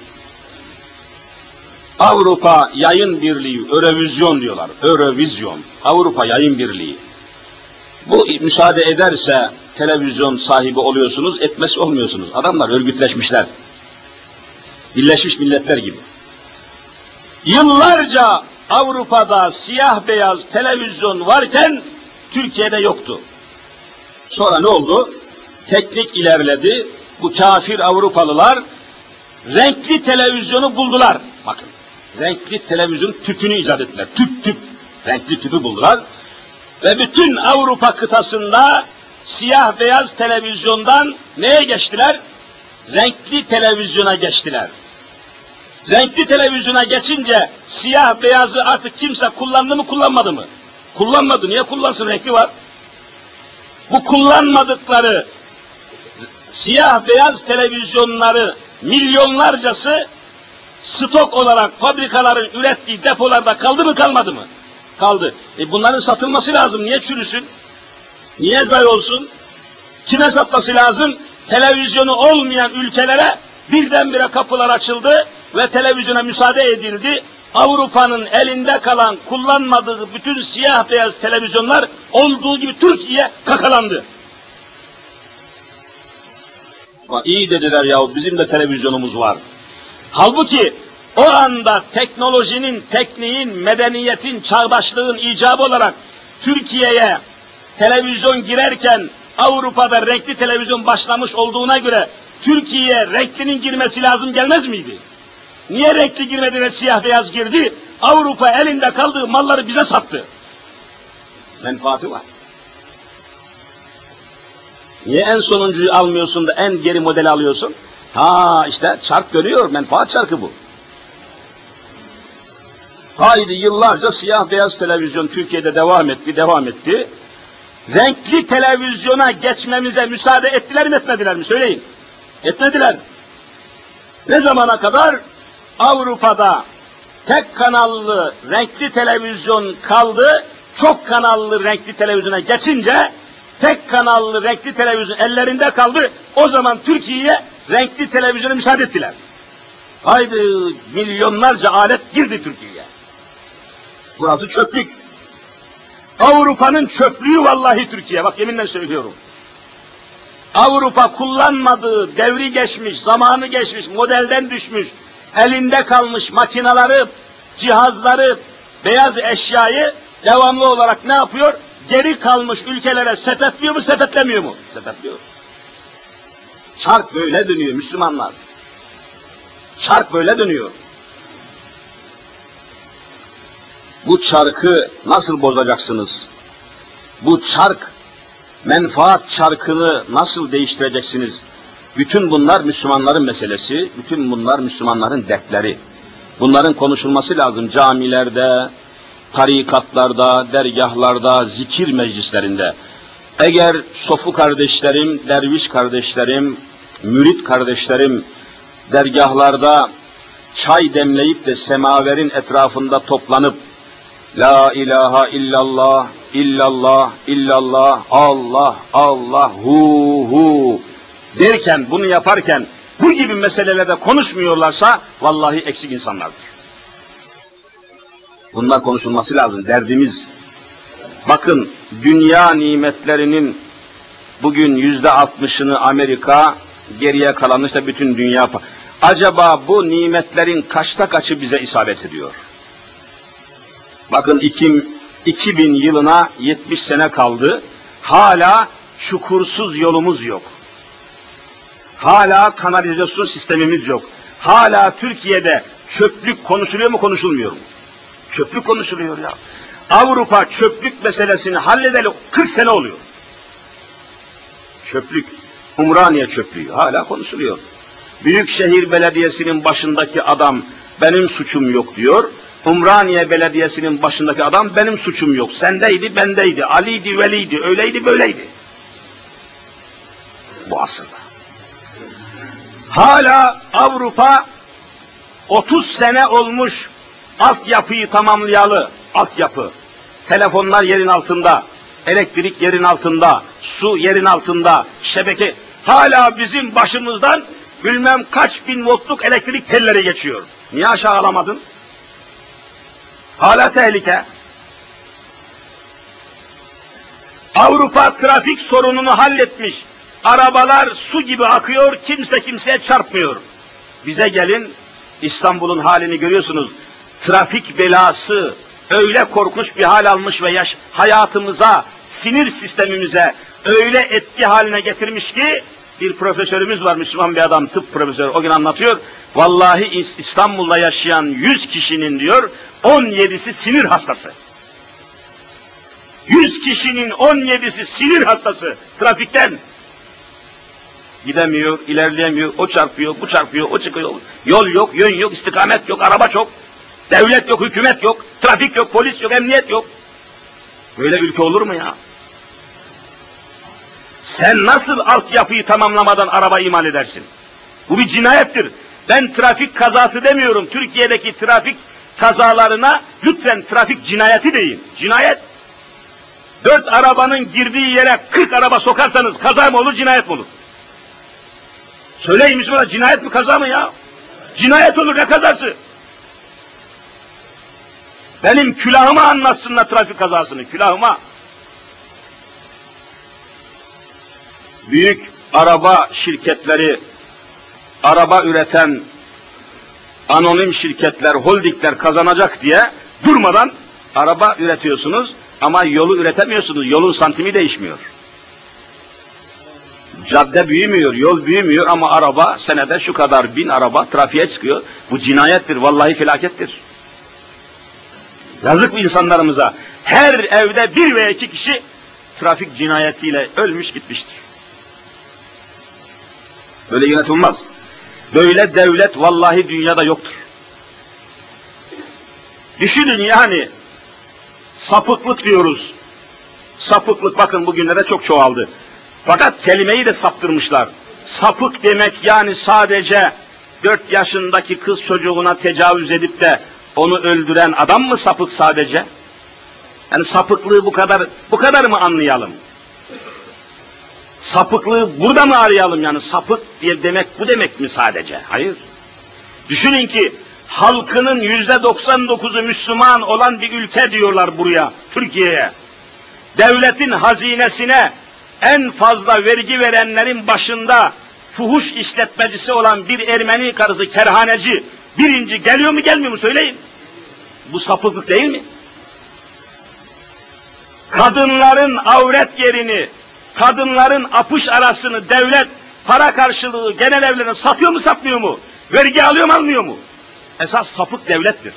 Avrupa Yayın Birliği, Eurovizyon diyorlar. Eurovizyon, Avrupa Yayın Birliği. Bu müsaade ederse televizyon sahibi oluyorsunuz, etmesi olmuyorsunuz. Adamlar örgütleşmişler. Birleşmiş Milletler gibi. Yıllarca Avrupa'da siyah beyaz televizyon varken Türkiye'de yoktu. Sonra ne oldu? Teknik ilerledi. Bu kafir Avrupalılar renkli televizyonu buldular. Bakın renkli televizyon tüpünü icat ettiler. Tüp tüp. Renkli tüpü buldular. Ve bütün Avrupa kıtasında siyah beyaz televizyondan neye geçtiler? Renkli televizyona geçtiler. Renkli televizyona geçince siyah beyazı artık kimse kullandı mı kullanmadı mı? Kullanmadı. Niye kullansın? Renkli var. Bu kullanmadıkları siyah beyaz televizyonları milyonlarcası stok olarak fabrikaların ürettiği depolarda kaldı mı kalmadı mı? Kaldı. E bunların satılması lazım. Niye çürüsün? Niye zayi olsun? Kime satması lazım? Televizyonu olmayan ülkelere birdenbire kapılar açıldı ve televizyona müsaade edildi. Avrupa'nın elinde kalan, kullanmadığı bütün siyah beyaz televizyonlar olduğu gibi Türkiye kakalandı. Ama iyi dediler yahu bizim de televizyonumuz var. Halbuki o anda teknolojinin, tekniğin, medeniyetin, çağdaşlığın icabı olarak Türkiye'ye televizyon girerken Avrupa'da renkli televizyon başlamış olduğuna göre Türkiye'ye renklinin girmesi lazım gelmez miydi? Niye renkli girmedi de siyah beyaz girdi? Avrupa elinde kaldığı malları bize sattı. Menfaati var. Niye en sonuncuyu almıyorsun da en geri modeli alıyorsun? Ha işte çark dönüyor, menfaat çarkı bu. Haydi yıllarca siyah beyaz televizyon Türkiye'de devam etti, devam etti. Renkli televizyona geçmemize müsaade ettiler mi etmediler mi söyleyin. Etmediler. Ne zamana kadar? Avrupa'da tek kanallı renkli televizyon kaldı, çok kanallı renkli televizyona geçince tek kanallı renkli televizyon ellerinde kaldı. O zaman Türkiye'ye renkli televizyona müsaade ettiler. Haydi milyonlarca alet girdi Türkiye'ye. Burası çöplük. Avrupa'nın çöplüğü vallahi Türkiye. Bak yeminle söylüyorum. Avrupa kullanmadığı, devri geçmiş, zamanı geçmiş, modelden düşmüş, elinde kalmış makinaları, cihazları, beyaz eşyayı devamlı olarak ne yapıyor? geri kalmış ülkelere sepetliyor mu sepetlemiyor mu? Sepetliyor. Çark böyle dönüyor Müslümanlar. Çark böyle dönüyor. Bu çarkı nasıl bozacaksınız? Bu çark, menfaat çarkını nasıl değiştireceksiniz? Bütün bunlar Müslümanların meselesi, bütün bunlar Müslümanların dertleri. Bunların konuşulması lazım camilerde, tarikatlarda, dergahlarda, zikir meclislerinde. Eğer sofu kardeşlerim, derviş kardeşlerim, mürit kardeşlerim dergahlarda çay demleyip de semaverin etrafında toplanıp La ilahe illallah, illallah, illallah, Allah, Allah, hu hu derken, bunu yaparken bu gibi meselelerde konuşmuyorlarsa vallahi eksik insanlardır. Bunlar konuşulması lazım, derdimiz. Bakın, dünya nimetlerinin bugün yüzde altmışını Amerika, geriye kalanı işte bütün dünya. Acaba bu nimetlerin kaçta kaçı bize isabet ediyor? Bakın 2000 yılına 70 sene kaldı. Hala çukursuz yolumuz yok. Hala kanalizasyon sistemimiz yok. Hala Türkiye'de çöplük konuşuluyor mu konuşulmuyor mu? Çöplük konuşuluyor ya. Avrupa çöplük meselesini halledeli 40 sene oluyor. Çöplük, Umraniye çöplüğü hala konuşuluyor. Büyükşehir Belediyesi'nin başındaki adam benim suçum yok diyor. Umraniye Belediyesi'nin başındaki adam benim suçum yok. Sendeydi, bendeydi, Ali'ydi, Veli'ydi, öyleydi, böyleydi. Bu asırda. Hala Avrupa 30 sene olmuş altyapıyı tamamlayalı, altyapı. Telefonlar yerin altında, elektrik yerin altında, su yerin altında, şebeke. Hala bizim başımızdan bilmem kaç bin voltluk elektrik telleri geçiyor. Niye aşağı alamadın? Hala tehlike. Avrupa trafik sorununu halletmiş. Arabalar su gibi akıyor, kimse kimseye çarpmıyor. Bize gelin, İstanbul'un halini görüyorsunuz. Trafik belası öyle korkunç bir hal almış ve yaş hayatımıza, sinir sistemimize öyle etki haline getirmiş ki bir profesörümüz var Müslüman bir adam tıp profesörü o gün anlatıyor. Vallahi İstanbul'da yaşayan 100 kişinin diyor 17'si sinir hastası. 100 kişinin 17'si sinir hastası trafikten. Gidemiyor, ilerleyemiyor, o çarpıyor, bu çarpıyor, o çıkıyor. Yol yok, yön yok, istikamet yok, araba çok. Devlet yok, hükümet yok, trafik yok, polis yok, emniyet yok. Böyle ülke olur mu ya? Sen nasıl altyapıyı tamamlamadan araba imal edersin? Bu bir cinayettir. Ben trafik kazası demiyorum. Türkiye'deki trafik kazalarına lütfen trafik cinayeti deyin. Cinayet. Dört arabanın girdiği yere kırk araba sokarsanız kaza mı olur, cinayet mi olur? Söyleyin Müslümanlar cinayet mi kaza mı ya? Cinayet olur ne kazası? Benim külahıma anlatsınlar trafik kazasını, külahıma. Büyük araba şirketleri, araba üreten anonim şirketler, holdingler kazanacak diye durmadan araba üretiyorsunuz ama yolu üretemiyorsunuz. Yolun santimi değişmiyor. Cadde büyümüyor, yol büyümüyor ama araba senede şu kadar bin araba trafiğe çıkıyor. Bu cinayettir, vallahi felakettir. Yazık bu insanlarımıza. Her evde bir veya iki kişi trafik cinayetiyle ölmüş gitmiştir. Böyle yönetilmez. Böyle devlet vallahi dünyada yoktur. Düşünün yani sapıklık diyoruz. Sapıklık bakın bugünlerde çok çoğaldı. Fakat kelimeyi de saptırmışlar. Sapık demek yani sadece dört yaşındaki kız çocuğuna tecavüz edip de onu öldüren adam mı sapık sadece? Yani sapıklığı bu kadar bu kadar mı anlayalım? Sapıklığı burada mı arayalım yani sapık diye demek bu demek mi sadece? Hayır. Düşünün ki halkının yüzde 99'u Müslüman olan bir ülke diyorlar buraya, Türkiye'ye. Devletin hazinesine en fazla vergi verenlerin başında fuhuş işletmecisi olan bir Ermeni karısı kerhaneci birinci geliyor mu gelmiyor mu söyleyin. Bu sapıklık değil mi? kadınların avret yerini, kadınların apış arasını devlet para karşılığı genel evlerini satıyor mu satmıyor mu? Vergi alıyor mu almıyor mu? Esas sapık devlettir.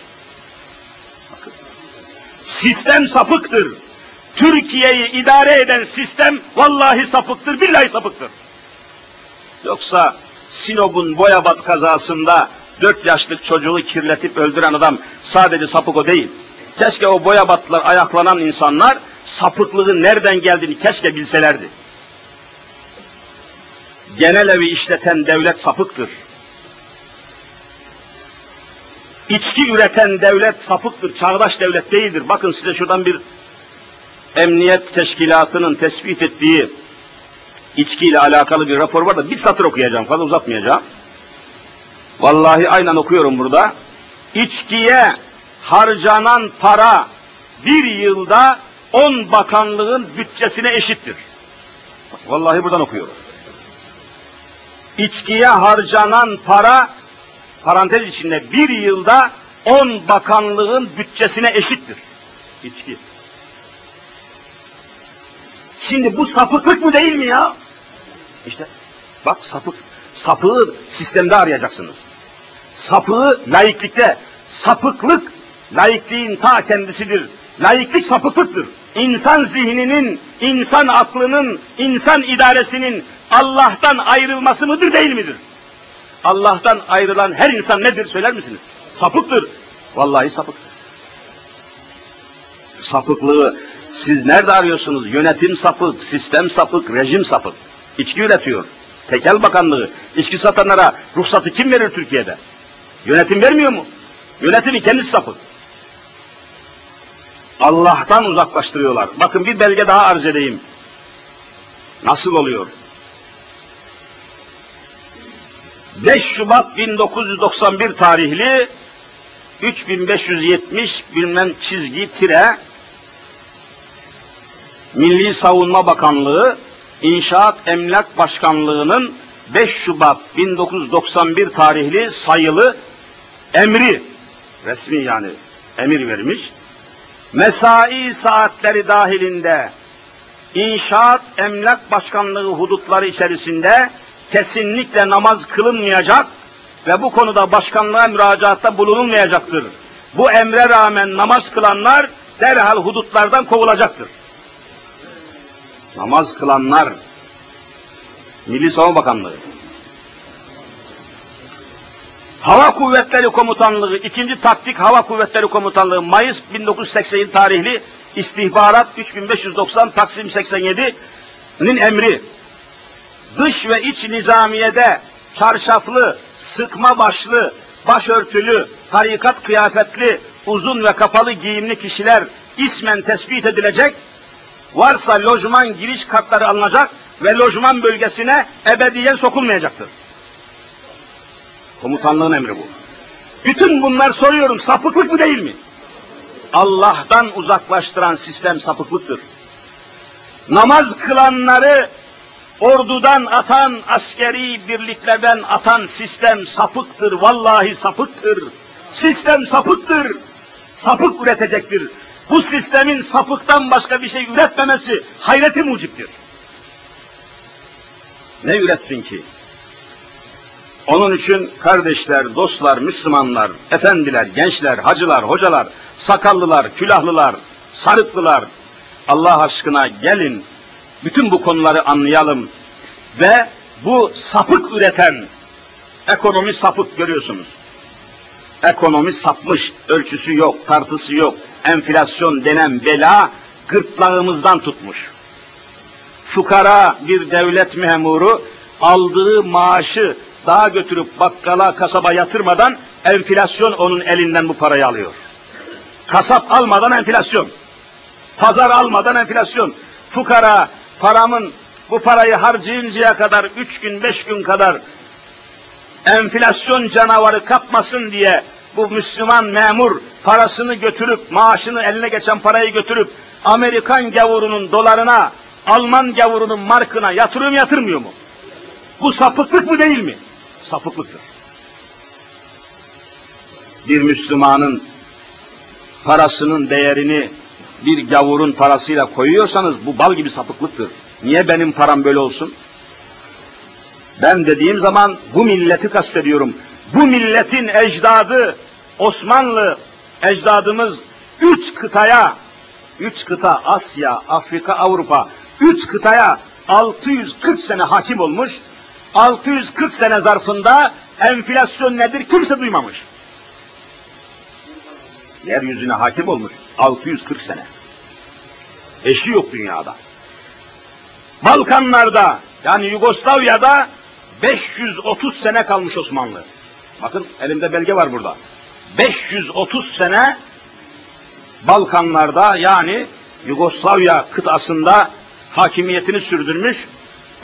Sistem sapıktır. Türkiye'yi idare eden sistem vallahi sapıktır, billahi sapıktır. Yoksa Sinop'un Boyabat kazasında dört yaşlık çocuğu kirletip öldüren adam sadece sapık o değil. Keşke o Boyabatlılar ayaklanan insanlar sapıklığın nereden geldiğini keşke bilselerdi. Genel evi işleten devlet sapıktır. İçki üreten devlet sapıktır, çağdaş devlet değildir. Bakın size şuradan bir emniyet teşkilatının tespit ettiği içkiyle alakalı bir rapor var da bir satır okuyacağım, fazla uzatmayacağım. Vallahi aynen okuyorum burada. İçkiye harcanan para bir yılda on bakanlığın bütçesine eşittir. Vallahi buradan okuyorum. İçkiye harcanan para parantez içinde bir yılda on bakanlığın bütçesine eşittir. İçki. Şimdi bu sapıklık mı değil mi ya? İşte bak sapık, sapığı sistemde arayacaksınız. Sapığı laiklikte, sapıklık laikliğin ta kendisidir. Laiklik sapıklıktır. İnsan zihninin, insan aklının, insan idaresinin Allah'tan ayrılması mıdır değil midir? Allah'tan ayrılan her insan nedir söyler misiniz? Sapıktır. Vallahi sapıktır. Sapıklığı siz nerede arıyorsunuz? Yönetim sapık, sistem sapık, rejim sapık. İçki üretiyor. Tekel Bakanlığı, içki satanlara ruhsatı kim verir Türkiye'de? Yönetim vermiyor mu? Yönetimin kendisi sapık. Allah'tan uzaklaştırıyorlar. Bakın bir belge daha arz edeyim. Nasıl oluyor? 5 Şubat 1991 tarihli 3570 bilmem çizgi tire Milli Savunma Bakanlığı İnşaat Emlak Başkanlığı'nın 5 Şubat 1991 tarihli sayılı emri resmi yani emir vermiş. Mesai saatleri dahilinde İnşaat Emlak Başkanlığı hudutları içerisinde kesinlikle namaz kılınmayacak ve bu konuda başkanlığa müracaatta bulunulmayacaktır. Bu emre rağmen namaz kılanlar derhal hudutlardan kovulacaktır. Namaz kılanlar Milli Savunma Bakanlığı Hava Kuvvetleri Komutanlığı 2. Taktik Hava Kuvvetleri Komutanlığı Mayıs 1987 tarihli istihbarat 3590 Taksim 87'nin emri dış ve iç nizamiyede çarşaflı, sıkma başlı, başörtülü, tarikat kıyafetli, uzun ve kapalı giyimli kişiler ismen tespit edilecek, varsa lojman giriş kartları alınacak ve lojman bölgesine ebediyen sokulmayacaktır. Komutanlığın emri bu. Bütün bunlar soruyorum sapıklık mı değil mi? Allah'tan uzaklaştıran sistem sapıklıktır. Namaz kılanları ordudan atan, askeri birliklerden atan sistem sapıktır, vallahi sapıktır. Sistem sapıktır, sapık üretecektir. Bu sistemin sapıktan başka bir şey üretmemesi hayreti muciptir. Ne üretsin ki? Onun için kardeşler, dostlar, Müslümanlar, efendiler, gençler, hacılar, hocalar, sakallılar, külahlılar, sarıklılar, Allah aşkına gelin bütün bu konuları anlayalım ve bu sapık üreten ekonomi sapık görüyorsunuz. Ekonomi sapmış, ölçüsü yok, tartısı yok. Enflasyon denen bela gırtlağımızdan tutmuş. Fukara bir devlet memuru aldığı maaşı daha götürüp bakkala, kasaba yatırmadan enflasyon onun elinden bu parayı alıyor. Kasap almadan enflasyon. Pazar almadan enflasyon. Fukara paramın bu parayı harcayıncaya kadar üç gün beş gün kadar enflasyon canavarı kapmasın diye bu Müslüman memur parasını götürüp maaşını eline geçen parayı götürüp Amerikan gavurunun dolarına Alman gavurunun markına yatırıyor mu yatırmıyor mu? Bu sapıklık mı değil mi? Sapıklıktır. Bir Müslümanın parasının değerini bir gavurun parasıyla koyuyorsanız bu bal gibi sapıklıktır. Niye benim param böyle olsun? Ben dediğim zaman bu milleti kastediyorum. Bu milletin ecdadı Osmanlı ecdadımız üç kıtaya, üç kıta Asya, Afrika, Avrupa, üç kıtaya 640 sene hakim olmuş. 640 sene zarfında enflasyon nedir kimse duymamış. Yeryüzüne hakim olmuş 640 sene. Eşi yok dünyada. Balkanlarda yani Yugoslavya'da 530 sene kalmış Osmanlı. Bakın elimde belge var burada. 530 sene Balkanlarda yani Yugoslavya kıtasında hakimiyetini sürdürmüş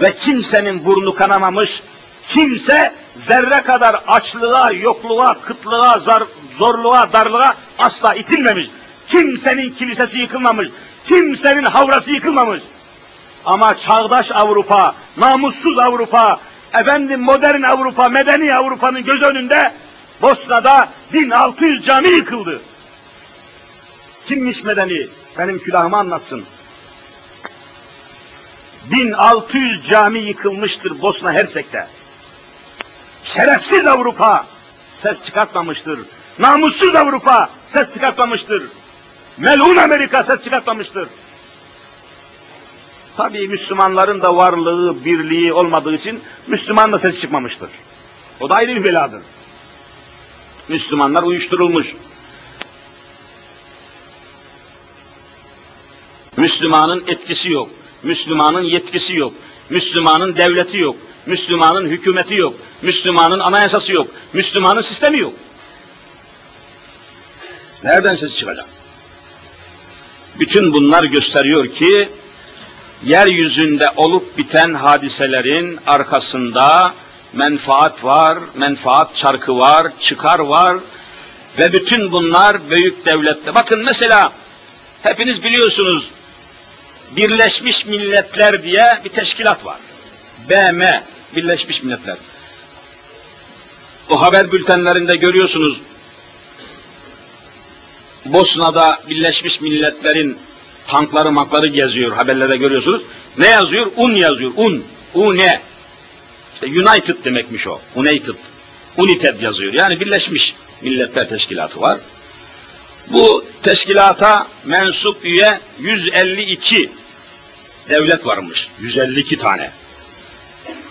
ve kimsenin burnu kanamamış, kimse zerre kadar açlığa, yokluğa, kıtlığa, zar, zorluğa, darlığa asla itilmemiş. Kimsenin kilisesi yıkılmamış, kimsenin havrası yıkılmamış. Ama çağdaş Avrupa, namussuz Avrupa, efendim modern Avrupa, medeni Avrupa'nın göz önünde Bosna'da 1600 cami yıkıldı. Kimmiş medeni? Benim külahımı anlatsın. 1600 cami yıkılmıştır Bosna Hersek'te. Şerefsiz Avrupa ses çıkartmamıştır. Namussuz Avrupa ses çıkartmamıştır. Melun Amerika ses çıkartmamıştır. Tabii Müslümanların da varlığı, birliği olmadığı için Müslüman da ses çıkmamıştır. O da ayrı bir beladır. Müslümanlar uyuşturulmuş. Müslümanın etkisi yok. Müslümanın yetkisi yok. Müslümanın devleti yok. Müslümanın hükümeti yok. Müslümanın anayasası yok. Müslümanın sistemi yok. Nereden ses çıkacak? Bütün bunlar gösteriyor ki yeryüzünde olup biten hadiselerin arkasında menfaat var, menfaat çarkı var, çıkar var ve bütün bunlar büyük devlette. Bakın mesela hepiniz biliyorsunuz Birleşmiş Milletler diye bir teşkilat var. BM, Birleşmiş Milletler. O haber bültenlerinde görüyorsunuz. Bosna'da Birleşmiş Milletler'in tankları makları geziyor, haberlerde görüyorsunuz. Ne yazıyor? Un yazıyor, un. Un ne? United demekmiş o. United. United yazıyor. Yani Birleşmiş Milletler Teşkilatı var. Bu teşkilata mensup üye 152 devlet varmış. 152 tane.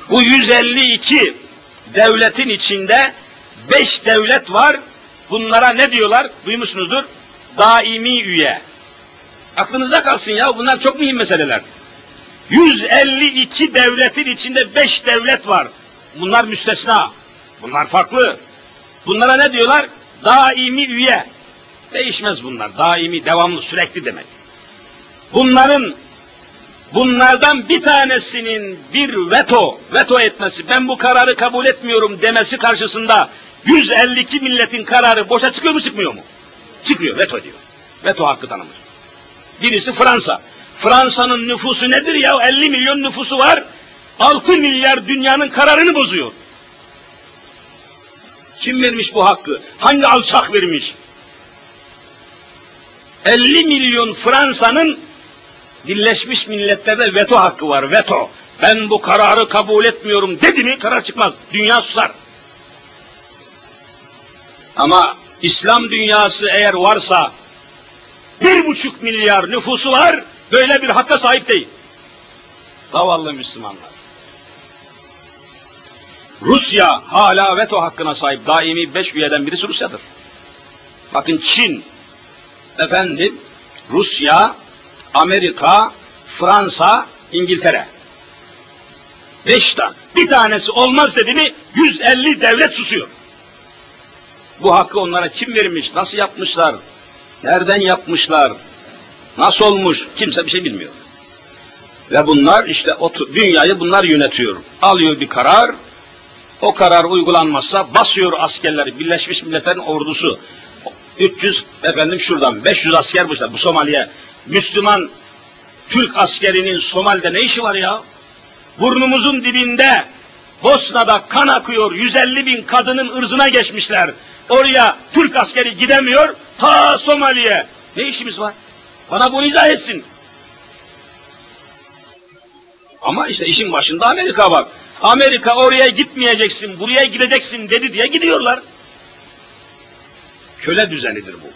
Bu 152 devletin içinde 5 devlet var. Bunlara ne diyorlar? Duymuşsunuzdur. Daimi üye. Aklınızda kalsın ya bunlar çok mühim meseleler. 152 devletin içinde 5 devlet var. Bunlar müstesna. Bunlar farklı. Bunlara ne diyorlar? Daimi üye. Değişmez bunlar. Daimi, devamlı, sürekli demek. Bunların bunlardan bir tanesinin bir veto, veto etmesi, ben bu kararı kabul etmiyorum demesi karşısında 152 milletin kararı boşa çıkıyor mu çıkmıyor mu? Çıkıyor, veto diyor. Veto hakkı tanımış. Birisi Fransa. Fransa'nın nüfusu nedir ya? 50 milyon nüfusu var. 6 milyar dünyanın kararını bozuyor. Kim vermiş bu hakkı? Hangi alçak vermiş? 50 milyon Fransa'nın Birleşmiş Milletler'de veto hakkı var, veto. Ben bu kararı kabul etmiyorum dedi mi karar çıkmaz. Dünya susar. Ama İslam dünyası eğer varsa bir buçuk milyar nüfusu var, böyle bir hakka sahip değil. Zavallı Müslümanlar. Rusya hala veto hakkına sahip. Daimi beş üyeden birisi Rusya'dır. Bakın Çin, efendim Rusya, Amerika, Fransa, İngiltere. Beş tane. Bir tanesi olmaz dedi mi 150 devlet susuyor. Bu hakkı onlara kim vermiş, nasıl yapmışlar, nereden yapmışlar, nasıl olmuş kimse bir şey bilmiyor. Ve bunlar işte dünyayı bunlar yönetiyor. Alıyor bir karar, o karar uygulanmazsa basıyor askerleri, Birleşmiş Milletler'in ordusu. 300 efendim şuradan 500 asker bu Somali'ye. Müslüman Türk askerinin Somali'de ne işi var ya? Burnumuzun dibinde Bosna'da kan akıyor. 150 bin kadının ırzına geçmişler. Oraya Türk askeri gidemiyor. Ta Somali'ye. Ne işimiz var? Bana bunu izah etsin. Ama işte işin başında Amerika var. Amerika oraya gitmeyeceksin, buraya gideceksin dedi diye gidiyorlar. Köle düzenidir bu.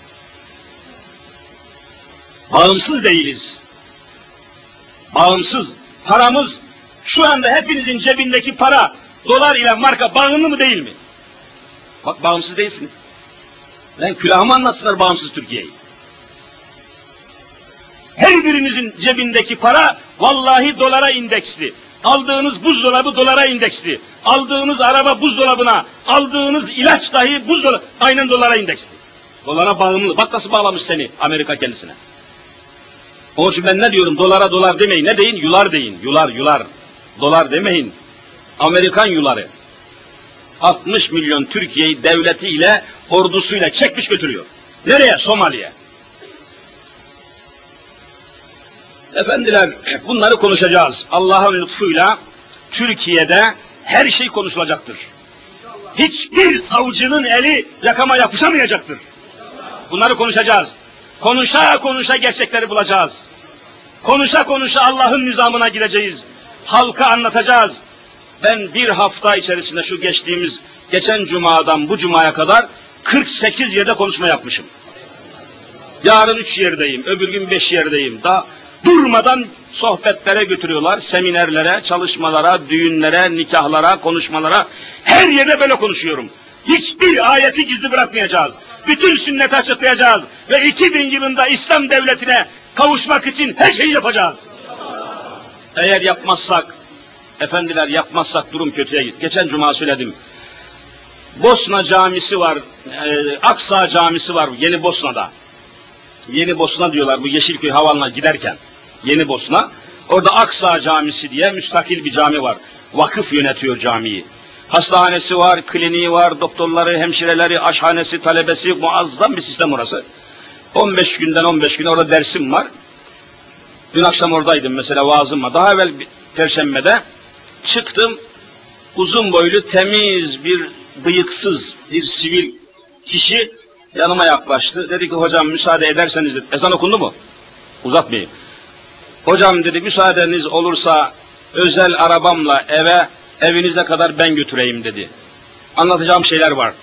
Bağımsız değiliz. Bağımsız. Paramız şu anda hepinizin cebindeki para dolar ile marka bağımlı mı değil mi? Bak bağımsız değilsiniz. Ben külahımı anlatsınlar bağımsız Türkiye'yi. Her birinizin cebindeki para vallahi dolara indeksli. Aldığınız buzdolabı dolara indeksli. Aldığınız araba buzdolabına, aldığınız ilaç dahi buzdolabı aynen dolara indeksli. Dolara bağımlı. Bak nasıl bağlamış seni Amerika kendisine. Onun için ben ne diyorum? Dolara dolar demeyin. Ne deyin? Yular deyin. Yular, yular. Dolar demeyin. Amerikan yuları. 60 milyon Türkiye'yi devletiyle, ordusuyla çekmiş götürüyor. Nereye? Somali'ye. Efendiler bunları konuşacağız. Allah'ın lütfuyla Türkiye'de her şey konuşulacaktır. Hiçbir savcının eli yakama yapışamayacaktır. Bunları konuşacağız. Konuşa konuşa gerçekleri bulacağız. Konuşa konuşa Allah'ın nizamına gideceğiz. Halka anlatacağız. Ben bir hafta içerisinde şu geçtiğimiz, geçen cumadan bu cumaya kadar 48 yerde konuşma yapmışım. Yarın üç yerdeyim, öbür gün beş yerdeyim. Da durmadan sohbetlere götürüyorlar, seminerlere, çalışmalara, düğünlere, nikahlara, konuşmalara. Her yerde böyle konuşuyorum. Hiçbir ayeti gizli bırakmayacağız. Bütün sünneti açıklayacağız. Ve 2000 yılında İslam devletine kavuşmak için her şeyi yapacağız. Eğer yapmazsak, efendiler yapmazsak durum kötüye git. Geçen cuma söyledim. Bosna camisi var, e, Aksa camisi var Yeni Bosna'da. Yeni Bosna diyorlar bu Yeşilköy havalına giderken. Yeni Bosna. Orada Aksa Camisi diye müstakil bir cami var. Vakıf yönetiyor camiyi. Hastanesi var, kliniği var, doktorları, hemşireleri, aşhanesi, talebesi, muazzam bir sistem orası. 15 günden 15 gün orada dersim var. Dün akşam oradaydım mesela vaazımla. Daha evvel bir Perşembe'de çıktım. Uzun boylu, temiz bir bıyıksız bir sivil kişi yanıma yaklaştı. Dedi ki hocam müsaade ederseniz. Ezan okundu mu? Uzatmayayım. Hocam dedi müsaadeniz olursa özel arabamla eve evinize kadar ben götüreyim dedi. Anlatacağım şeyler var.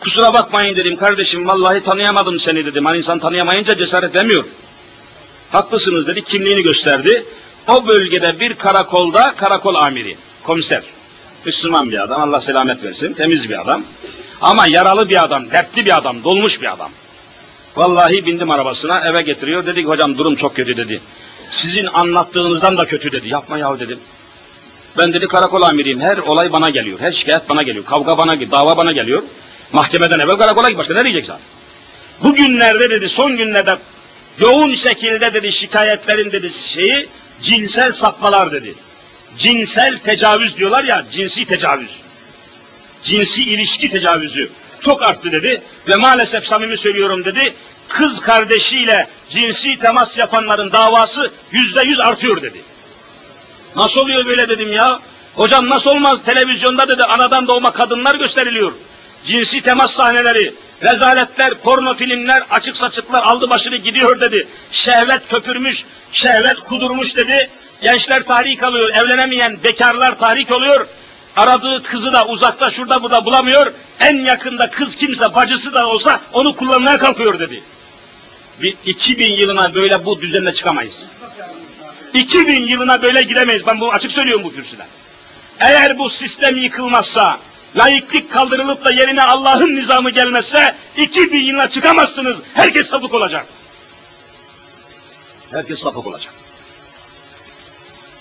Kusura bakmayın dedim kardeşim vallahi tanıyamadım seni dedim. Hani insan tanıyamayınca cesaret edemiyor. Haklısınız dedi kimliğini gösterdi. O bölgede bir karakolda karakol amiri, komiser. Müslüman bir adam Allah selamet versin temiz bir adam. Ama yaralı bir adam, dertli bir adam, dolmuş bir adam. Vallahi bindim arabasına eve getiriyor. Dedi ki hocam durum çok kötü dedi. Sizin anlattığınızdan da kötü dedi. Yapma yahu dedim. Ben dedi karakol amiriyim. Her olay bana geliyor. Her şikayet bana geliyor. Kavga bana geliyor. Dava bana geliyor. Mahkemeden evvel karakola git. Başka ne diyecek zaten? Bugünlerde dedi son günlerde yoğun şekilde dedi şikayetlerin dedi şeyi cinsel sapmalar dedi. Cinsel tecavüz diyorlar ya cinsi tecavüz. Cinsi ilişki tecavüzü çok arttı dedi ve maalesef samimi söylüyorum dedi kız kardeşiyle cinsi temas yapanların davası yüzde yüz artıyor dedi. Nasıl oluyor böyle dedim ya. Hocam nasıl olmaz televizyonda dedi anadan doğma kadınlar gösteriliyor. Cinsi temas sahneleri, rezaletler, porno filmler, açık saçıklar aldı başını gidiyor dedi. Şehvet köpürmüş, şehvet kudurmuş dedi. Gençler tahrik alıyor, evlenemeyen bekarlar tahrik oluyor. Aradığı kızı da uzakta şurada burada bulamıyor. En yakında kız kimse bacısı da olsa onu kullanmaya kalkıyor dedi. Bir 2000 yılına böyle bu düzenle çıkamayız. 2000 yılına böyle gidemeyiz. Ben bunu açık söylüyorum bu kürsüden. Eğer bu sistem yıkılmazsa, laiklik kaldırılıp da yerine Allah'ın nizamı gelmezse 2000 yılına çıkamazsınız. Herkes sapık olacak. Herkes sapık olacak.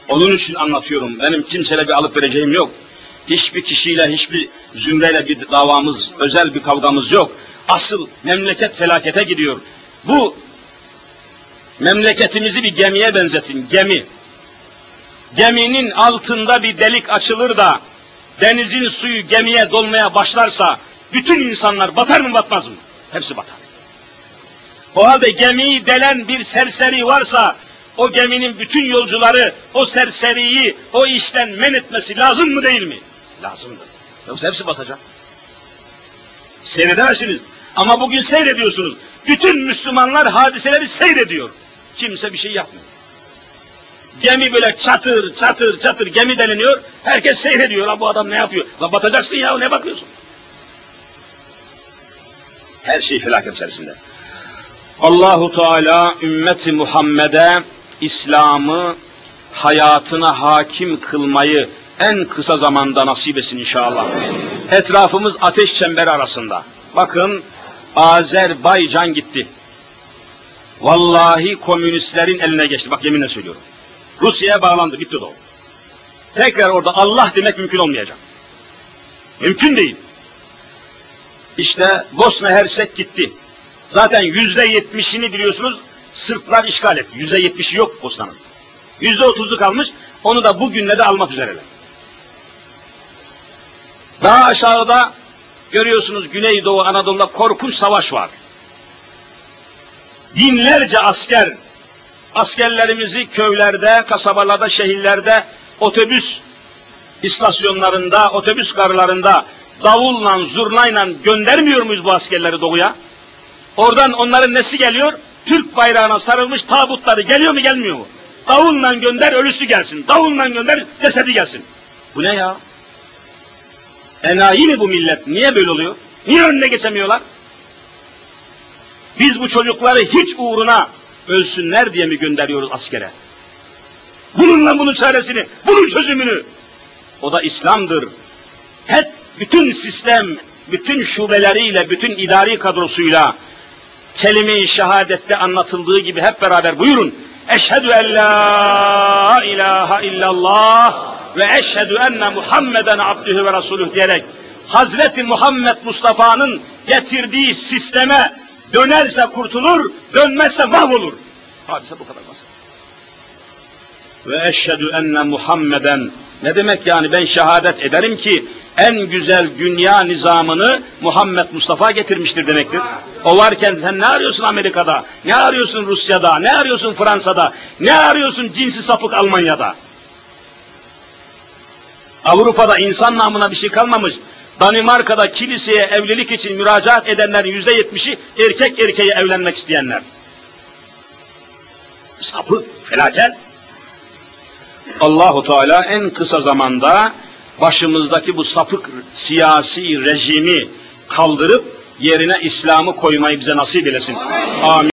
Onun için anlatıyorum. Benim kimseyle bir alıp vereceğim yok. Hiçbir kişiyle, hiçbir zümreyle bir davamız, özel bir kavgamız yok. Asıl memleket felakete gidiyor. Bu memleketimizi bir gemiye benzetin, gemi. Geminin altında bir delik açılır da denizin suyu gemiye dolmaya başlarsa bütün insanlar batar mı batmaz mı? Hepsi batar. O halde gemiyi delen bir serseri varsa o geminin bütün yolcuları o serseriyi o işten men etmesi lazım mı değil mi? Lazımdır. Yoksa hepsi batacak. Seyredemezsiniz. Ama bugün seyrediyorsunuz. Bütün Müslümanlar hadiseleri seyrediyor. Kimse bir şey yapmıyor. Gemi böyle çatır çatır çatır gemi deliniyor. Herkes seyrediyor. La bu adam ne yapıyor? La batacaksın ya ne bakıyorsun? Her şey felaket içerisinde. Allahu Teala ümmeti Muhammed'e İslam'ı hayatına hakim kılmayı en kısa zamanda nasip etsin inşallah. Etrafımız ateş çemberi arasında. Bakın Azerbaycan gitti. Vallahi komünistlerin eline geçti. Bak yeminle söylüyorum. Rusya'ya bağlandı. Bitti o. Tekrar orada Allah demek mümkün olmayacak. Mümkün değil. İşte Bosna Hersek gitti. Zaten yüzde yetmişini biliyorsunuz Sırplar işgal etti. Yüzde yetmişi yok Bosna'nın. Yüzde otuzu kalmış. Onu da bugünle de almak üzereler. Daha aşağıda görüyorsunuz Güneydoğu Anadolu'da korkunç savaş var. Binlerce asker, askerlerimizi köylerde, kasabalarda, şehirlerde, otobüs istasyonlarında, otobüs garlarında davulla, zurnayla göndermiyor muyuz bu askerleri doğuya? Oradan onların nesi geliyor? Türk bayrağına sarılmış tabutları geliyor mu gelmiyor mu? Davulla gönder ölüsü gelsin. Davulla gönder cesedi gelsin. Bu ne ya? Enayi mi bu millet? Niye böyle oluyor? Niye önüne geçemiyorlar? Biz bu çocukları hiç uğruna ölsünler diye mi gönderiyoruz askere? Bununla bunun çaresini, bunun çözümünü. O da İslam'dır. Hep bütün sistem, bütün şubeleriyle, bütün idari kadrosuyla kelime-i şehadette anlatıldığı gibi hep beraber buyurun. Eşhedü en la ilahe illallah ve eşhedü enne Muhammeden abdühü ve resulüh diyerek Hazreti Muhammed Mustafa'nın getirdiği sisteme dönerse kurtulur, dönmezse mahvolur. Hadise bu kadar basit. Ve eşhedü enne Muhammeden ne demek yani ben şehadet ederim ki en güzel dünya nizamını Muhammed Mustafa getirmiştir demektir. O varken sen ne arıyorsun Amerika'da, ne arıyorsun Rusya'da, ne arıyorsun Fransa'da, ne arıyorsun cinsi sapık Almanya'da? Avrupa'da insan namına bir şey kalmamış. Danimarka'da kiliseye evlilik için müracaat edenlerin yüzde yetmişi erkek erkeğe evlenmek isteyenler. Sapık, felaket. Allahu Teala en kısa zamanda başımızdaki bu sapık siyasi rejimi kaldırıp yerine İslam'ı koymayı bize nasip eylesin. Amin.